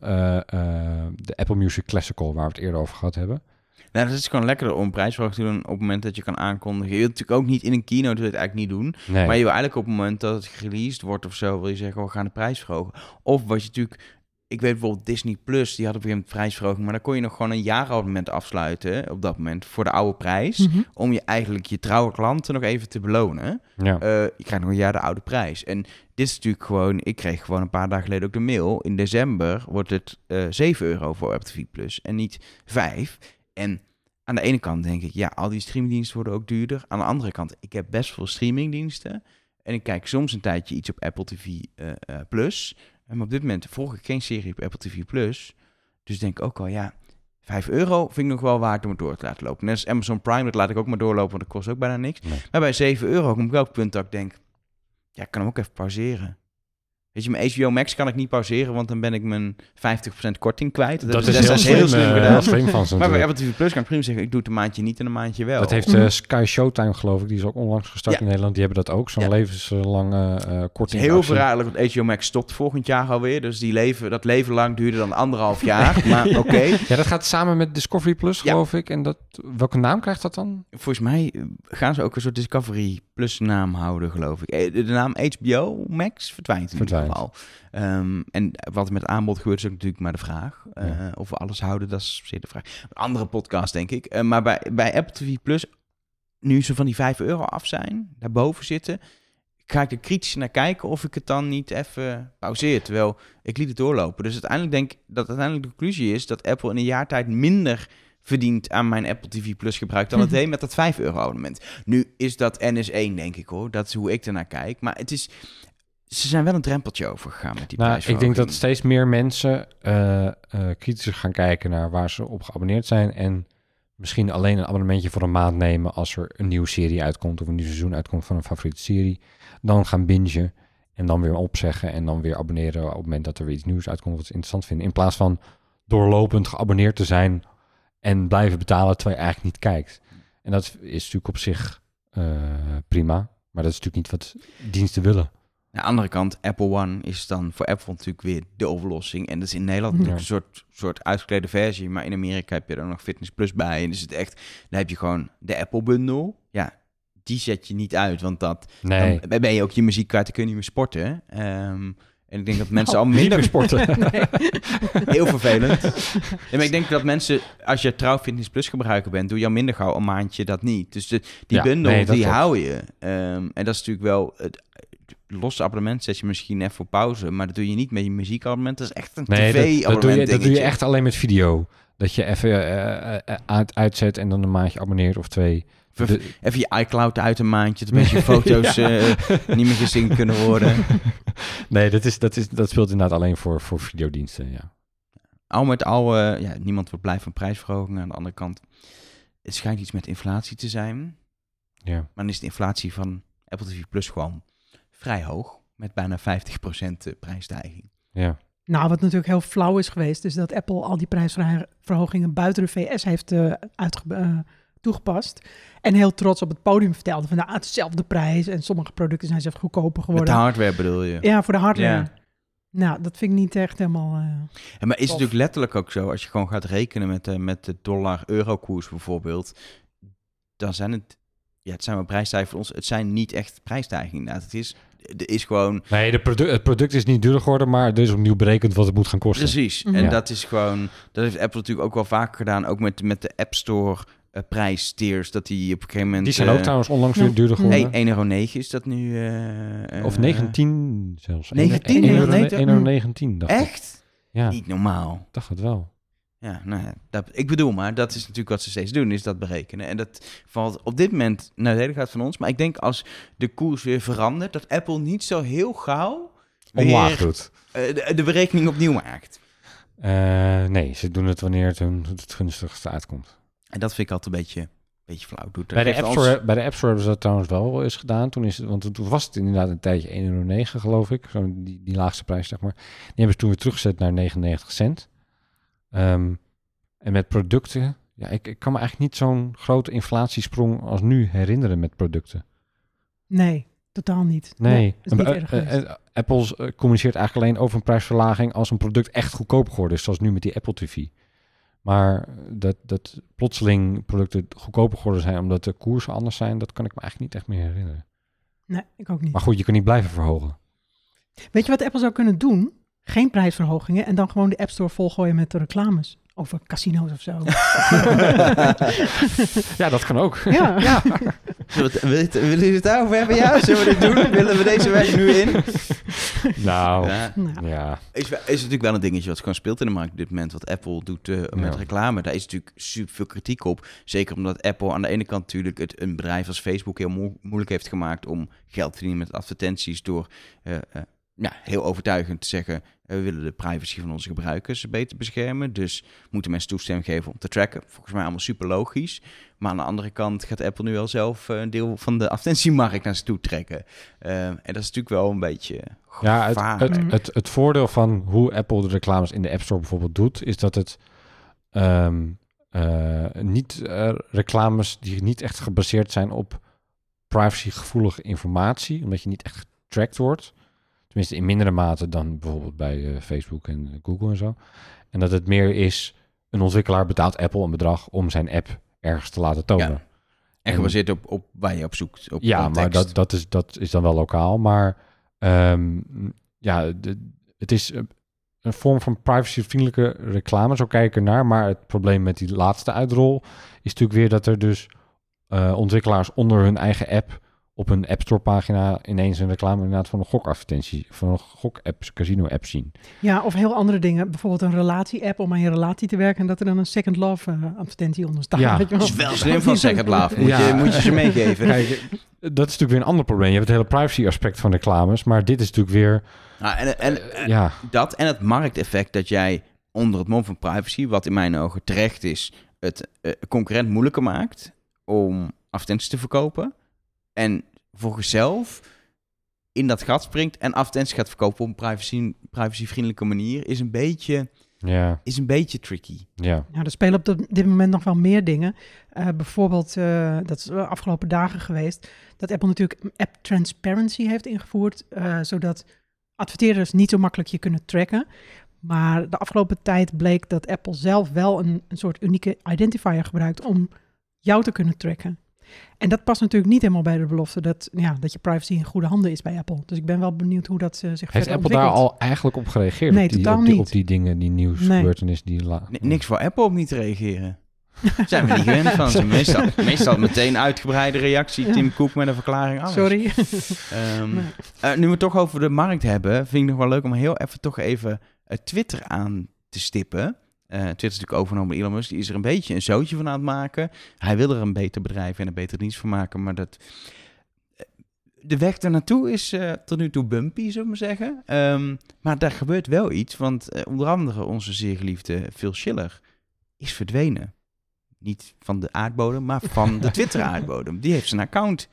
S3: de Apple Music Classical, waar we het eerder over gehad hebben.
S1: Nou, dat is gewoon lekkerder om prijsverhoging te doen op het moment dat je kan aankondigen. Je wilt natuurlijk ook niet in een keynote wil je het eigenlijk niet doen.
S3: Nee.
S1: Maar je wil eigenlijk op het moment dat het gereleased wordt of zo, wil je zeggen, we gaan de prijs verhogen. Of wat je natuurlijk, ik weet bijvoorbeeld Disney Plus, die had op een gegeven moment prijsverhoging, maar dan kon je nog gewoon een jaarabonnement afsluiten op dat moment voor de oude prijs.
S2: Mhm.
S1: Om je eigenlijk je trouwe klanten nog even te belonen.
S3: ja.
S1: Eh, je krijgt nog een jaar de oude prijs. En dit is natuurlijk gewoon, ik kreeg gewoon een paar dagen geleden ook de mail. In december wordt het eh 7 euro voor Apple TV Plus en niet 5. En aan de ene kant denk ik, ja, al die streamingdiensten worden ook duurder. Aan de andere kant, ik heb best veel streamingdiensten. En ik kijk soms een tijdje iets op Apple TV eh, eh, Plus. En op dit moment volg ik geen serie op Apple TV Plus. Dus denk ik ook wel, ja, 5 euro vind ik nog wel waard om het door te laten lopen. Net als Amazon Prime, dat laat ik ook maar doorlopen, want dat kost ook bijna niks.
S3: Nee.
S1: Maar bij 7 euro kom ik wel op het punt dat ik denk, ja, ik kan hem ook even pauzeren. Weet je, mijn HBO Max kan ik niet pauzeren, want dan ben ik mijn 50% korting kwijt. Dat, destijds heel slim gedaan.
S3: heel slim van ze
S1: Maar bij. Apple TV Plus kan ik prima zeggen, ik doe het een maandje niet en een maandje wel.
S3: Dat heeft eh, Sky Showtime, geloof ik. Die is ook onlangs gestart
S1: Ja.
S3: in Nederland. Die hebben dat ook. Zo'n
S1: Ja.
S3: levenslange eh korting.
S1: is heel verraderlijk, want HBO Max stopt volgend jaar alweer. Dus die leven, dat leven lang duurde dan anderhalf jaar. maar oké,
S3: Ja, dat gaat samen met Discovery Plus,
S1: Ja.
S3: geloof ik. En dat, welke naam krijgt dat dan?
S1: volgens mij gaan ze ook een soort Discovery Plus naam houden, geloof ik. De, naam HBO Max verdwijnt
S3: Verdwijnt.
S1: Geval. Ehm, en wat er met aanbod gebeurt is ook natuurlijk maar de vraag. Eh,
S3: Ja.
S1: Of we alles houden, dat is zeer de vraag. Een andere podcast, denk ik. Eh, maar bij, bij Apple TV Plus, nu ze van die 5 euro af zijn, daarboven zitten, ga ik er kritisch naar kijken of ik het dan niet even pauzeer. Terwijl ik liet het doorlopen. Dus uiteindelijk denk ik dat uiteindelijk de conclusie is dat Apple in een jaar tijd minder verdient aan mijn Apple TV Plus gebruik dan het deed met dat 5 euro abonnement. Nu is dat NS1, denk ik hoor. Dat is hoe ik ernaar kijk. Maar het is, ze zijn wel een drempeltje overgegaan met die
S3: Nou, ik denk dat steeds meer mensen eh eh kritischer gaan kijken naar waar ze op geabonneerd zijn. En misschien alleen een abonnementje voor een maand nemen als er een nieuwe serie uitkomt of een nieuw seizoen uitkomt van een favoriete serie. Dan gaan bingen en dan weer opzeggen en dan weer abonneren op het moment dat er weer iets nieuws uitkomt wat ze interessant vinden. In plaats van doorlopend geabonneerd te zijn en blijven betalen terwijl je eigenlijk niet kijkt. En dat is natuurlijk op zich eh, prima, maar dat is natuurlijk niet wat diensten willen.
S1: Aan de andere kant, Apple One is dan voor Apple natuurlijk weer de oplossing. En dat is in Nederland
S2: Ja.
S1: natuurlijk een soort, soort uitgeklede versie. Maar in Amerika heb je er nog Fitness Plus bij. En is het echt, dan heb je gewoon de Apple Bundle. Ja, die zet je niet uit, want dat,
S3: Nee.
S1: dan ben je ook je muziek kwijt, dan kun je niet meer sporten. Ehm, en ik denk dat mensen
S2: Nou,
S1: al minder
S3: sporten.
S2: Nee.
S1: Heel vervelend. Maar ik denk dat mensen, als je trouw Fitness Plus gebruiker bent, doe je al minder gauw een maandje dat niet. Dus de, die
S3: Ja,
S1: bundel,
S3: nee,
S1: die
S3: klopt.
S1: hou je. Ehm, en dat is natuurlijk wel... Het losse abonnement zet je misschien even op pauze, maar dat doe je niet met je muziekabonnement. Dat is echt een
S3: Nee, dat, dat, doe je,
S1: tv-abonnement
S3: dat doe je echt alleen met video. Dat je even eh, eh, eh, uit, uitzet en dan een maandje abonneert of twee.
S1: Even, je iCloud uit een maandje, dat mensen je foto's niet meer gezien kunnen worden.
S3: nee, dat, is, dat, is, dat speelt inderdaad alleen voor, voor videodiensten, ja.
S1: Al met al, ja, niemand wordt blij van prijsverhogingen. Aan de andere kant, het schijnt iets met inflatie te zijn.
S3: ja.
S1: Maar dan is de inflatie van Apple TV Plus gewoon vrij hoog. Met bijna 50% prijsstijging.
S3: ja.
S2: Nou, wat natuurlijk heel flauw is geweest, is dat Apple al die prijsverhogingen buiten de VS heeft eh, uitge- eh, toegepast. En heel trots op het podium vertelde van nou, het is dezelfde prijs en sommige producten zijn zelfs goedkoper
S1: Met de
S2: geworden.
S1: hardware bedoel je?
S2: Ja, voor de hardware.
S1: Ja.
S2: Nou, dat vind ik niet echt helemaal... eh,
S1: Ja, maar is het natuurlijk letterlijk ook zo, als je gewoon gaat rekenen met de, met de dollar-euro-koers bijvoorbeeld, dan zijn het, ja, het zijn wel prijsstijgingen voor ons, het zijn niet echt prijsstijgingen inderdaad. Het is er is gewoon...
S3: Nee, de produ het product is niet duurder geworden, maar er is opnieuw berekend wat het moet gaan kosten.
S1: Precies.
S2: Mhm.
S1: En
S3: Ja.
S1: dat is gewoon... Dat heeft Apple natuurlijk ook wel vaker gedaan. Ook met, met de App Store eh, prijstiers. Dat die op een gegeven moment...
S3: Die zijn ook
S1: eh,
S3: trouwens onlangs weer duurder geworden.
S1: Hey, 1,09 euro is dat nu... eh,
S3: of
S1: eh,
S3: 19 zelfs.
S1: 19
S3: 1,19
S1: euro?
S3: euro. 1,19 euro 19, dacht ik.
S1: Echt?
S3: Ja,
S1: Niet normaal.
S3: dacht het wel.
S1: Ja, nou ja, dat, ik bedoel maar, dat is natuurlijk wat ze steeds doen, is dat berekenen. En dat valt op dit moment nadelig gaat van ons. Maar ik denk als de koers weer verandert, dat Apple niet zo heel gauw
S3: Omlaag
S1: weer
S3: doet.
S1: eh, de, de berekening opnieuw maakt.
S3: Eh, nee, ze doen het wanneer het hun het gunstigste uitkomt.
S1: En dat vind ik altijd een beetje, beetje flauw. Doet
S3: Bij de, App
S1: ons-
S3: Store, bij de App Store hebben ze dat trouwens wel eens gedaan. Toen is het, want toen was het inderdaad een tijdje 1,09 euro, geloof ik. Zo die, die laagste prijs, zeg maar. Die hebben ze toen weer teruggezet naar 99 cent. Ehm, en met producten... Ja, ik, ik kan me eigenlijk niet zo'n grote inflatiesprong als nu herinneren met producten.
S2: Nee, totaal niet.
S3: Nee.
S2: niet
S3: Eh, eh, eh, Apple communiceert eigenlijk alleen over een prijsverlaging als een product echt goedkoper geworden is, zoals nu met die Apple TV. Maar dat, dat plotseling producten goedkoper geworden zijn omdat de koersen anders zijn, dat kan ik me eigenlijk niet echt meer herinneren.
S2: Nee, ik ook niet.
S3: Maar goed, je kan niet blijven verhogen.
S2: Weet je wat Apple zou kunnen doen? Geen prijsverhogingen en dan gewoon de App Store volgooien met de reclames. Over casino's of zo.
S3: Ja, dat kan ook.
S2: ja.
S1: Zullen we het- wil je het- Willen jullie het daarover hebben? Ja, zullen we dit doen? Willen we deze weg nu in?
S3: Nou,
S1: Ja.
S2: Nou,
S3: ja.
S1: Is, is natuurlijk wel een dingetje wat gewoon speelt in de markt op dit moment. Wat Apple doet eh, met
S3: Ja.
S1: reclame. Daar is natuurlijk super veel kritiek op. Zeker omdat Apple aan de ene kant natuurlijk het, een bedrijf als Facebook heel mo- moeilijk heeft gemaakt om geld te verdienen met advertenties. Door eh, eh, ja, heel overtuigend te zeggen, eh, we willen de privacy van onze gebruikers beter beschermen. Dus moeten mensen toestemming geven om te tracken. Volgens mij allemaal super logisch. Maar aan de andere kant gaat Apple nu wel zelf eh, een deel van de advertentiemarkt naar zich toe trekken. Eh, en dat is natuurlijk wel een beetje
S3: Ja, het, het, het, het voordeel van hoe Apple de reclames in de App Store bijvoorbeeld doet, is dat het ehm, eh, niet reclames die niet echt gebaseerd zijn op privacygevoelige informatie, omdat je niet echt getracked wordt. Tenminste, in mindere mate dan bijvoorbeeld bij eh, Facebook en Google en zo. En dat het meer is, een ontwikkelaar betaalt Apple een bedrag om zijn app ergens te laten tonen.
S1: Ja. En gebaseerd op, op waar je op zoekt. Op
S3: Ja,
S1: context.
S3: maar dat, dat, is, dat is dan wel lokaal. Maar ehm, ja, de, het is eh, een vorm van privacyvriendelijke reclame, zo kijk ik ernaar. Maar het probleem met die laatste uitrol is natuurlijk weer dat er dus eh, ontwikkelaars onder hun eigen app op een App Store pagina ineens een reclame inderdaad van een gokadvertentie, van een gok-app, casino-app zien.
S2: ja, of heel andere dingen. Bijvoorbeeld een relatie-app om aan je relatie te werken en dat er dan een Second Love eh, advertentie onder staat.
S3: Ja.
S2: weet je
S1: Dat
S2: wel.
S1: is wel slim van Second Love. Moet,
S3: Ja.
S1: je, moet je ze meegeven.
S3: Kijk, dat is natuurlijk weer een ander probleem. Je hebt het hele privacy-aspect van reclames, maar dit is natuurlijk weer,
S1: Nou, en, en,
S3: eh, ja,
S1: dat en het markteffect dat jij onder het mom van privacy, wat in mijn ogen terecht is, het eh, concurrent moeilijker maakt om advertenties te verkopen. En volgens zelf in dat gat springt en advertenties gaat verkopen op een privacy, privacyvriendelijke manier, is een beetje,
S3: ja,
S1: is een beetje tricky.
S3: ja.
S2: Ja, er spelen op dit- dit moment nog wel meer dingen. Eh, bijvoorbeeld, eh, dat is de afgelopen dagen geweest, dat Apple natuurlijk app transparency heeft ingevoerd, eh, zodat adverteerders niet zo makkelijk je kunnen tracken. Maar de afgelopen tijd bleek dat Apple zelf wel een, een soort unieke identifier gebruikt om jou te kunnen tracken. En dat past natuurlijk niet helemaal bij de belofte dat, ja, dat je privacy in goede handen is bij Apple. Dus ik ben wel benieuwd hoe dat eh, zich
S3: Heeft
S2: verder
S3: Apple daar al eigenlijk op gereageerd?
S2: Nee,
S3: op die,
S2: totaal
S3: op die,
S2: niet.
S3: Op die dingen, die nieuwsgebeurtenissen die... La
S1: N- niks voor Apple om niet te reageren. Zijn we niet gewend van ze. Meestal, meestal meteen uitgebreide reactie.
S2: Ja.
S1: Tim Cook met een verklaring. Alles.
S2: Sorry.
S1: Ehm,
S2: Nee.
S1: eh, nu we het toch over de markt hebben, vind ik nog wel leuk om heel even toch even eh, Twitter aan te stippen. Eh, Twitter is natuurlijk overgenomen door Elon Musk. Die is er een beetje een zootje van aan het maken. Hij wil er een beter bedrijf en een betere dienst van maken, maar dat... eh, De weg er naartoe is eh, tot nu toe bumpy, zullen we maar zeggen. Ehm, maar daar gebeurt wel iets, want onder andere onze zeer geliefde Phil Schiller is verdwenen. Niet van de aardbodem, maar van de Twitter-aardbodem. Die heeft zijn account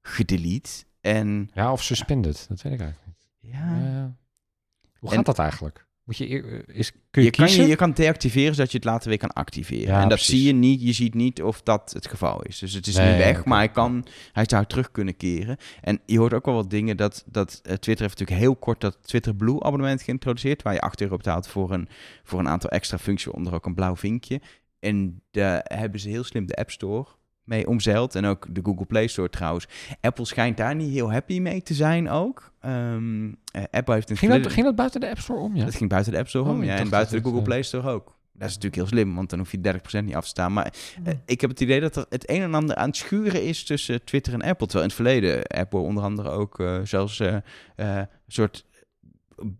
S1: gedelete. En
S3: Ja, of suspended. Dat weet ik eigenlijk niet.
S1: ja,
S3: Ja. Hoe
S1: En-
S3: gaat dat eigenlijk? Moet je, eer- is, kun je,
S1: je, kan je, je kan deactiveren zodat je het later weer kan activeren.
S3: Ja,
S1: en dat
S3: precies.
S1: zie je niet. Je ziet niet of dat het geval is. Dus het is
S3: Nee,
S1: niet weg, maar hij, kan, hij zou terug kunnen keren. En je hoort ook wel wat dingen dat, dat eh, Twitter heeft natuurlijk heel kort dat Twitter Blue abonnement geïntroduceerd, waar je 8 euro betaalt voor een, voor een aantal extra functies, onder ook een blauw vinkje. En daar hebben ze heel slim de App Store mee omzeild. En ook de Google Play Store trouwens. Apple schijnt daar niet heel happy mee te zijn ook. Ehm, eh, Apple heeft een
S3: Ging dat, ging dat buiten de App Store om? Ja.
S1: dat ging buiten de App Store
S3: Oh,
S1: om,
S3: ik
S1: ja, en buiten de Google
S3: het,
S1: Play Store ook. Dat is natuurlijk heel slim, want dan hoef je 30% niet af te staan. Maar eh, ik heb het idee dat er het een en ander aan het schuren is tussen Twitter en Apple. Terwijl in het verleden Apple onder andere ook eh, zelfs eh, eh, een soort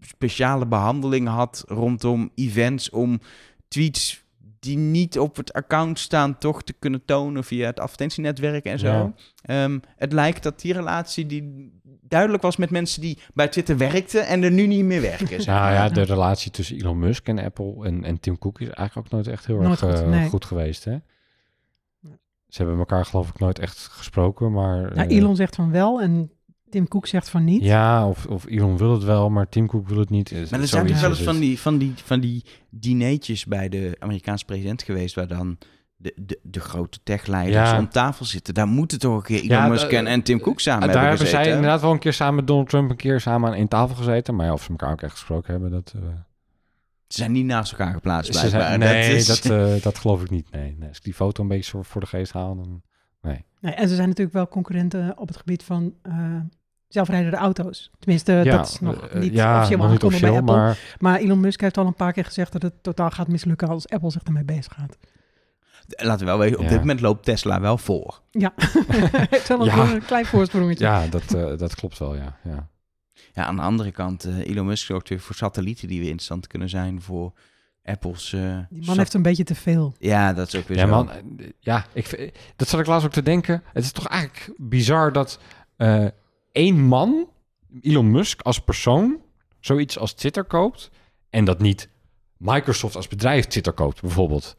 S1: speciale behandeling had rondom events om tweets die niet op het account staan toch te kunnen tonen via het advertentienetwerk en zo.
S3: Ja.
S1: Ehm, het lijkt dat die relatie die duidelijk was met mensen die bij Twitter werkten en er nu niet meer werken. zeg
S3: Ja, de relatie tussen Elon Musk en Apple en, en Tim Cook is eigenlijk ook nooit echt heel
S2: Nooit
S3: erg
S2: goed,
S3: eh,
S2: nee.
S3: goed geweest. Hè? Ze hebben elkaar geloof ik nooit echt gesproken, maar...
S2: Nou,
S3: eh,
S2: Elon zegt van wel en Tim Cook zegt van niet.
S3: Ja, of, of Elon wil het wel, maar Tim Cook wil het niet.
S1: Maar er zijn toch wel
S3: is
S1: eens van die, van, die, van die dineetjes bij de Amerikaanse president geweest... waar dan de, de, de grote techleiders
S3: Ja.
S1: om tafel zitten. Daar moeten toch een keer Elon
S3: Ja,
S1: Musk
S3: da-
S1: en, en Tim Cook samen
S3: daar
S1: hebben gezeten.
S3: zij inderdaad wel een keer samen met Donald Trump een keer samen aan één tafel gezeten. Maar ja, of ze elkaar ook echt gesproken hebben, dat... eh,
S1: Ze zijn niet naast elkaar geplaatst
S3: zijn-
S1: blijkbaar.
S3: nee,
S1: is-
S3: dat, eh, dat geloof ik niet. Nee, nee. Als ik die foto een beetje voor, voor de geest haal, dan...
S2: Nee, en ze zijn natuurlijk wel concurrenten op het gebied van eh, zelfrijdende auto's. Tenminste, dat is nog
S3: eh,
S2: niet
S3: ja,
S2: officieel
S3: nog niet
S2: aangekondigd bij Apple. Maar...
S3: maar...
S2: Elon Musk heeft al een paar keer gezegd dat het totaal gaat mislukken als Apple zich ermee bezig gaat.
S1: Laten we wel weten, op
S3: Ja.
S1: dit moment loopt Tesla wel voor.
S2: Ja, heeft wel een,
S3: Ja.
S2: een klein voorsprongetje.
S3: Ja, dat, eh, dat klopt wel, ja. ja.
S1: Ja, aan de andere kant, eh, Elon Musk zorgt weer voor satellieten die weer interessant kunnen zijn voor Apple's... eh,
S2: Die man heeft een beetje te veel.
S1: Ja, dat is ook weer
S3: Ja,
S1: zo.
S3: man, ja, ik, vind- dat zat ik laatst ook te denken. Het is toch eigenlijk bizar dat eh, één man, Elon Musk als persoon, zoiets als Twitter koopt. En dat niet Microsoft als bedrijf Twitter koopt, bijvoorbeeld.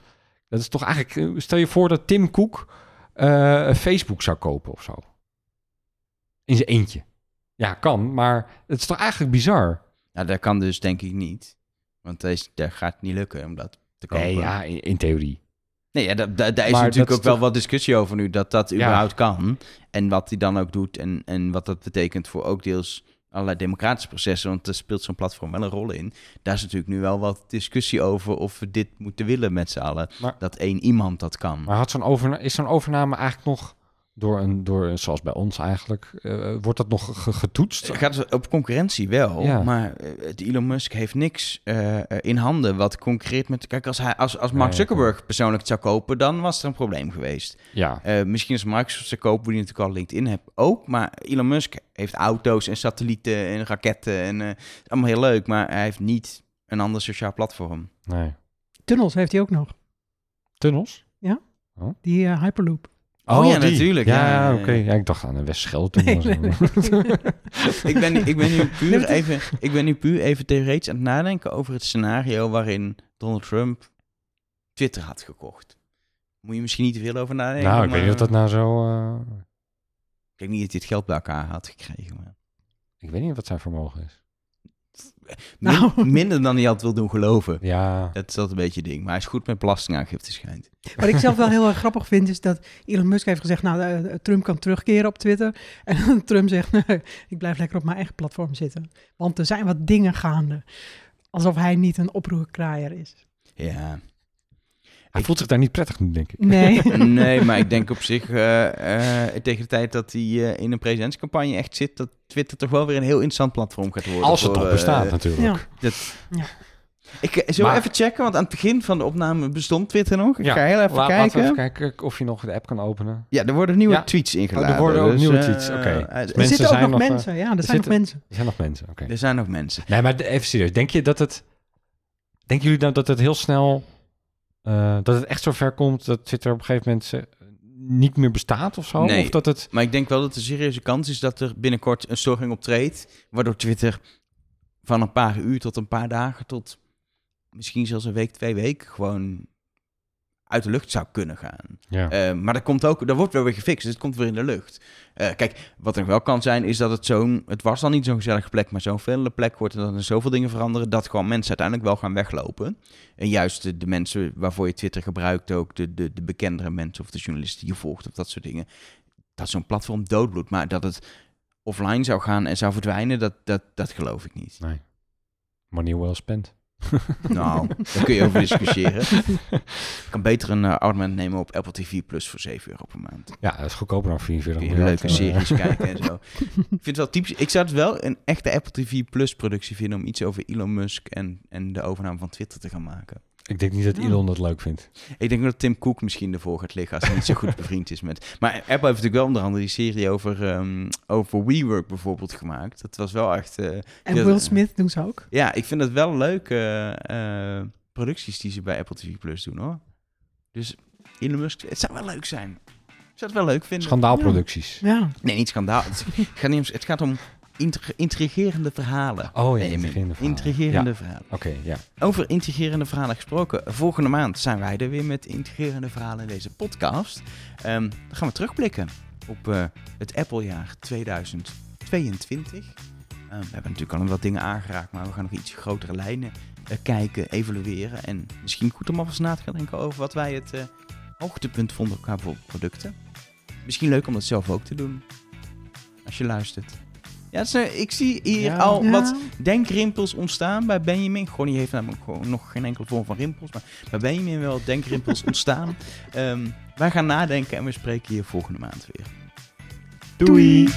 S3: Dat is toch eigenlijk, eh, stel je voor dat Tim Cook eh, Facebook zou kopen of zo. In zijn eentje. Ja, kan, maar het is toch eigenlijk bizar?
S1: Nou, dat kan dus denk ik niet. Want is, dat gaat niet lukken om dat te kopen.
S3: Nee, ja, in, in theorie.
S1: Nee, ja, daar, daar, daar is
S3: Maar
S1: natuurlijk ook wel wat discussie over nu, dat dat
S3: Ja.
S1: überhaupt kan. En wat hij dan ook doet en, en wat dat betekent voor ook deels allerlei democratische processen. Want daar speelt zo'n platform wel een rol in. Daar is natuurlijk nu wel wat discussie over of we dit moeten willen met z'n allen.
S3: Maar-
S1: dat één iemand dat kan.
S3: Maar had zo'n is zo'n overname eigenlijk nog door een, door, zoals bij ons eigenlijk, eh, wordt dat nog ge- getoetst?
S1: Gaat dus op concurrentie wel,
S3: Ja.
S1: maar eh, het Elon Musk heeft niks eh, in handen wat concreet met... Kijk, als, hij, als, als Mark Zuckerberg persoonlijk het zou kopen, dan was er een probleem geweest.
S3: Ja,
S1: Eh, misschien als Microsoft ze kopen, die natuurlijk al LinkedIn heeft ook. Maar Elon Musk heeft auto's en satellieten en raketten. En allemaal heel leuk, maar hij heeft niet een ander sociaal platform.
S3: nee.
S2: Tunnels heeft hij ook nog.
S3: Tunnels?
S2: Die eh, Hyperloop.
S1: Oh ja,
S3: die.
S1: natuurlijk,
S3: Ja,
S1: ja, ja,
S3: oké.
S1: ja.
S3: Ja, ik dacht aan de Westschelde.
S2: Nee, nee,
S1: ik, ben, ik, ben nu puur even, ik ben nu puur even theoretisch aan het nadenken over het scenario waarin Donald Trump Twitter had gekocht. Moet je misschien niet te veel over nadenken.
S3: nou, ik weet niet of dat nou zo... eh,
S1: Ik denk niet dat hij het geld bij elkaar had gekregen. Maar...
S3: ik weet niet wat zijn vermogen is.
S1: Min-
S2: Nou.
S1: Minder dan hij had wil doen geloven.
S3: Ja,
S1: Dat is dat een beetje ding. Maar hij is goed met belastingaangifte schijnt.
S2: Wat ik zelf wel heel erg grappig vind, is dat Elon Musk heeft gezegd, nou, eh, Trump kan terugkeren op Twitter. En Trump zegt, nee, ik blijf lekker op mijn eigen platform zitten. Want er zijn wat dingen gaande. Alsof hij niet een oproerkraaier is.
S1: Ja.
S3: Hij
S1: Ik-
S3: voelt zich daar niet prettig nu, denk ik.
S2: Nee.
S1: Nee, maar ik denk op zich, eh, eh, tegen de tijd dat hij eh, in een presidentscampagne echt zit, dat Twitter toch wel weer een heel interessant platform gaat worden.
S3: Als het
S1: voor,
S3: nog bestaat, natuurlijk.
S2: Ja.
S1: dat...
S2: Ja.
S1: Ik zullen we
S3: Maar-
S1: even checken, want aan het begin van de opname bestond Twitter nog. Ik
S3: Ja,
S1: ga heel even
S3: La-
S1: kijken.
S3: Laten we even kijken of je nog de app kan openen.
S1: Ja, er worden nieuwe
S3: Ja.
S1: tweets ingeladen.
S3: Oh, er worden ook
S1: dus,
S3: nieuwe tweets, oké. Dus
S2: Er zitten ook
S3: zijn
S2: nog,
S3: nog,
S2: mensen. Ja, er zijn nog mensen.
S3: Er zijn nog mensen, oké.
S1: Er zijn nog mensen.
S3: Nee, maar even serieus. Denk je dat het... Denken jullie nou dat het heel snel... eh, dat het echt zo ver komt dat Twitter op een gegeven moment eh, niet meer bestaat of zo?
S1: Nee.
S3: Of dat het...
S1: Maar ik denk wel dat er een serieuze kans is dat er binnenkort een storing optreedt, waardoor Twitter van een paar uur tot een paar dagen tot misschien zelfs een week, twee weken gewoon uit de lucht zou kunnen gaan.
S3: Ja.
S1: Eh, maar dat komt ook, dat wordt wel weer gefixt, dus het komt weer in de lucht. Eh, kijk, wat er wel kan zijn, is dat het zo'n, het was dan niet zo'n gezellige plek, maar zo'n vele plek wordt en dat er zoveel dingen veranderen, dat gewoon mensen uiteindelijk wel gaan weglopen. En juist de, de mensen waarvoor je Twitter gebruikt, ook de, de, de bekendere mensen of de journalisten die je volgt of dat soort dingen, dat zo'n platform doodbloedt. Maar dat het offline zou gaan en zou verdwijnen, dat, dat, dat geloof ik niet.
S3: Nee. Money well spent.
S1: Nou, daar kun je over discussiëren. Je kan beter een eh, abonnement nemen op Apple TV Plus voor 7 euro per maand.
S3: Ja, dat is goedkoper dan 44
S1: Kun je
S3: miljard.
S1: leuke series kijken en zo. Ik vind het wel typisch. Ik zou het wel een echte Apple TV Plus productie vinden om iets over Elon Musk en, en de overname van Twitter te gaan maken.
S3: Ik denk niet dat
S2: Ja.
S3: Elon dat leuk vindt.
S1: Ik denk dat Tim Cook misschien ervoor gaat liggen als hij niet zo goed bevriend is met... Maar Apple heeft natuurlijk wel onder andere die serie over, ehm over WeWork bijvoorbeeld gemaakt. Dat was wel echt... eh,
S2: En Will
S1: dat-
S2: Smith doen ze ook.
S1: ja, ik vind het wel leuke eh, producties die ze bij Apple TV Plus doen hoor. Dus Elon Musk, het zou wel leuk zijn. Ik zou het wel leuk vinden.
S3: Schandaalproducties.
S2: Ja.
S1: Nee, niet schandaal. Het, gaat niet om, het gaat om intri- intrigerende verhalen.
S3: Oh ja, intrigerende verhalen.
S1: Intrigerende
S3: Ja,
S1: verhalen.
S3: Oké, ja.
S1: Over intrigerende verhalen gesproken. Volgende maand zijn wij er weer met intrigerende verhalen in deze podcast. Ehm, dan gaan we terugblikken op eh, het Apple-jaar 2022. Ehm, we hebben natuurlijk al wat dingen aangeraakt, maar we gaan nog iets grotere lijnen eh, kijken, evalueren. En misschien goed om alvast na te gaan denken over wat wij het eh, hoogtepunt vonden qua bijvoorbeeld producten. Misschien leuk om dat zelf ook te doen. Als je luistert. Ja, is, ik zie hier
S3: Ja.
S1: al
S2: Ja.
S1: wat denkrimpels ontstaan bij Benjamin. Gonnie heeft namelijk gewoon nog geen enkele vorm van rimpels. Maar bij Benjamin wel denkrimpels ontstaan. Ehm, wij gaan nadenken en we spreken je volgende maand weer.
S2: Doei.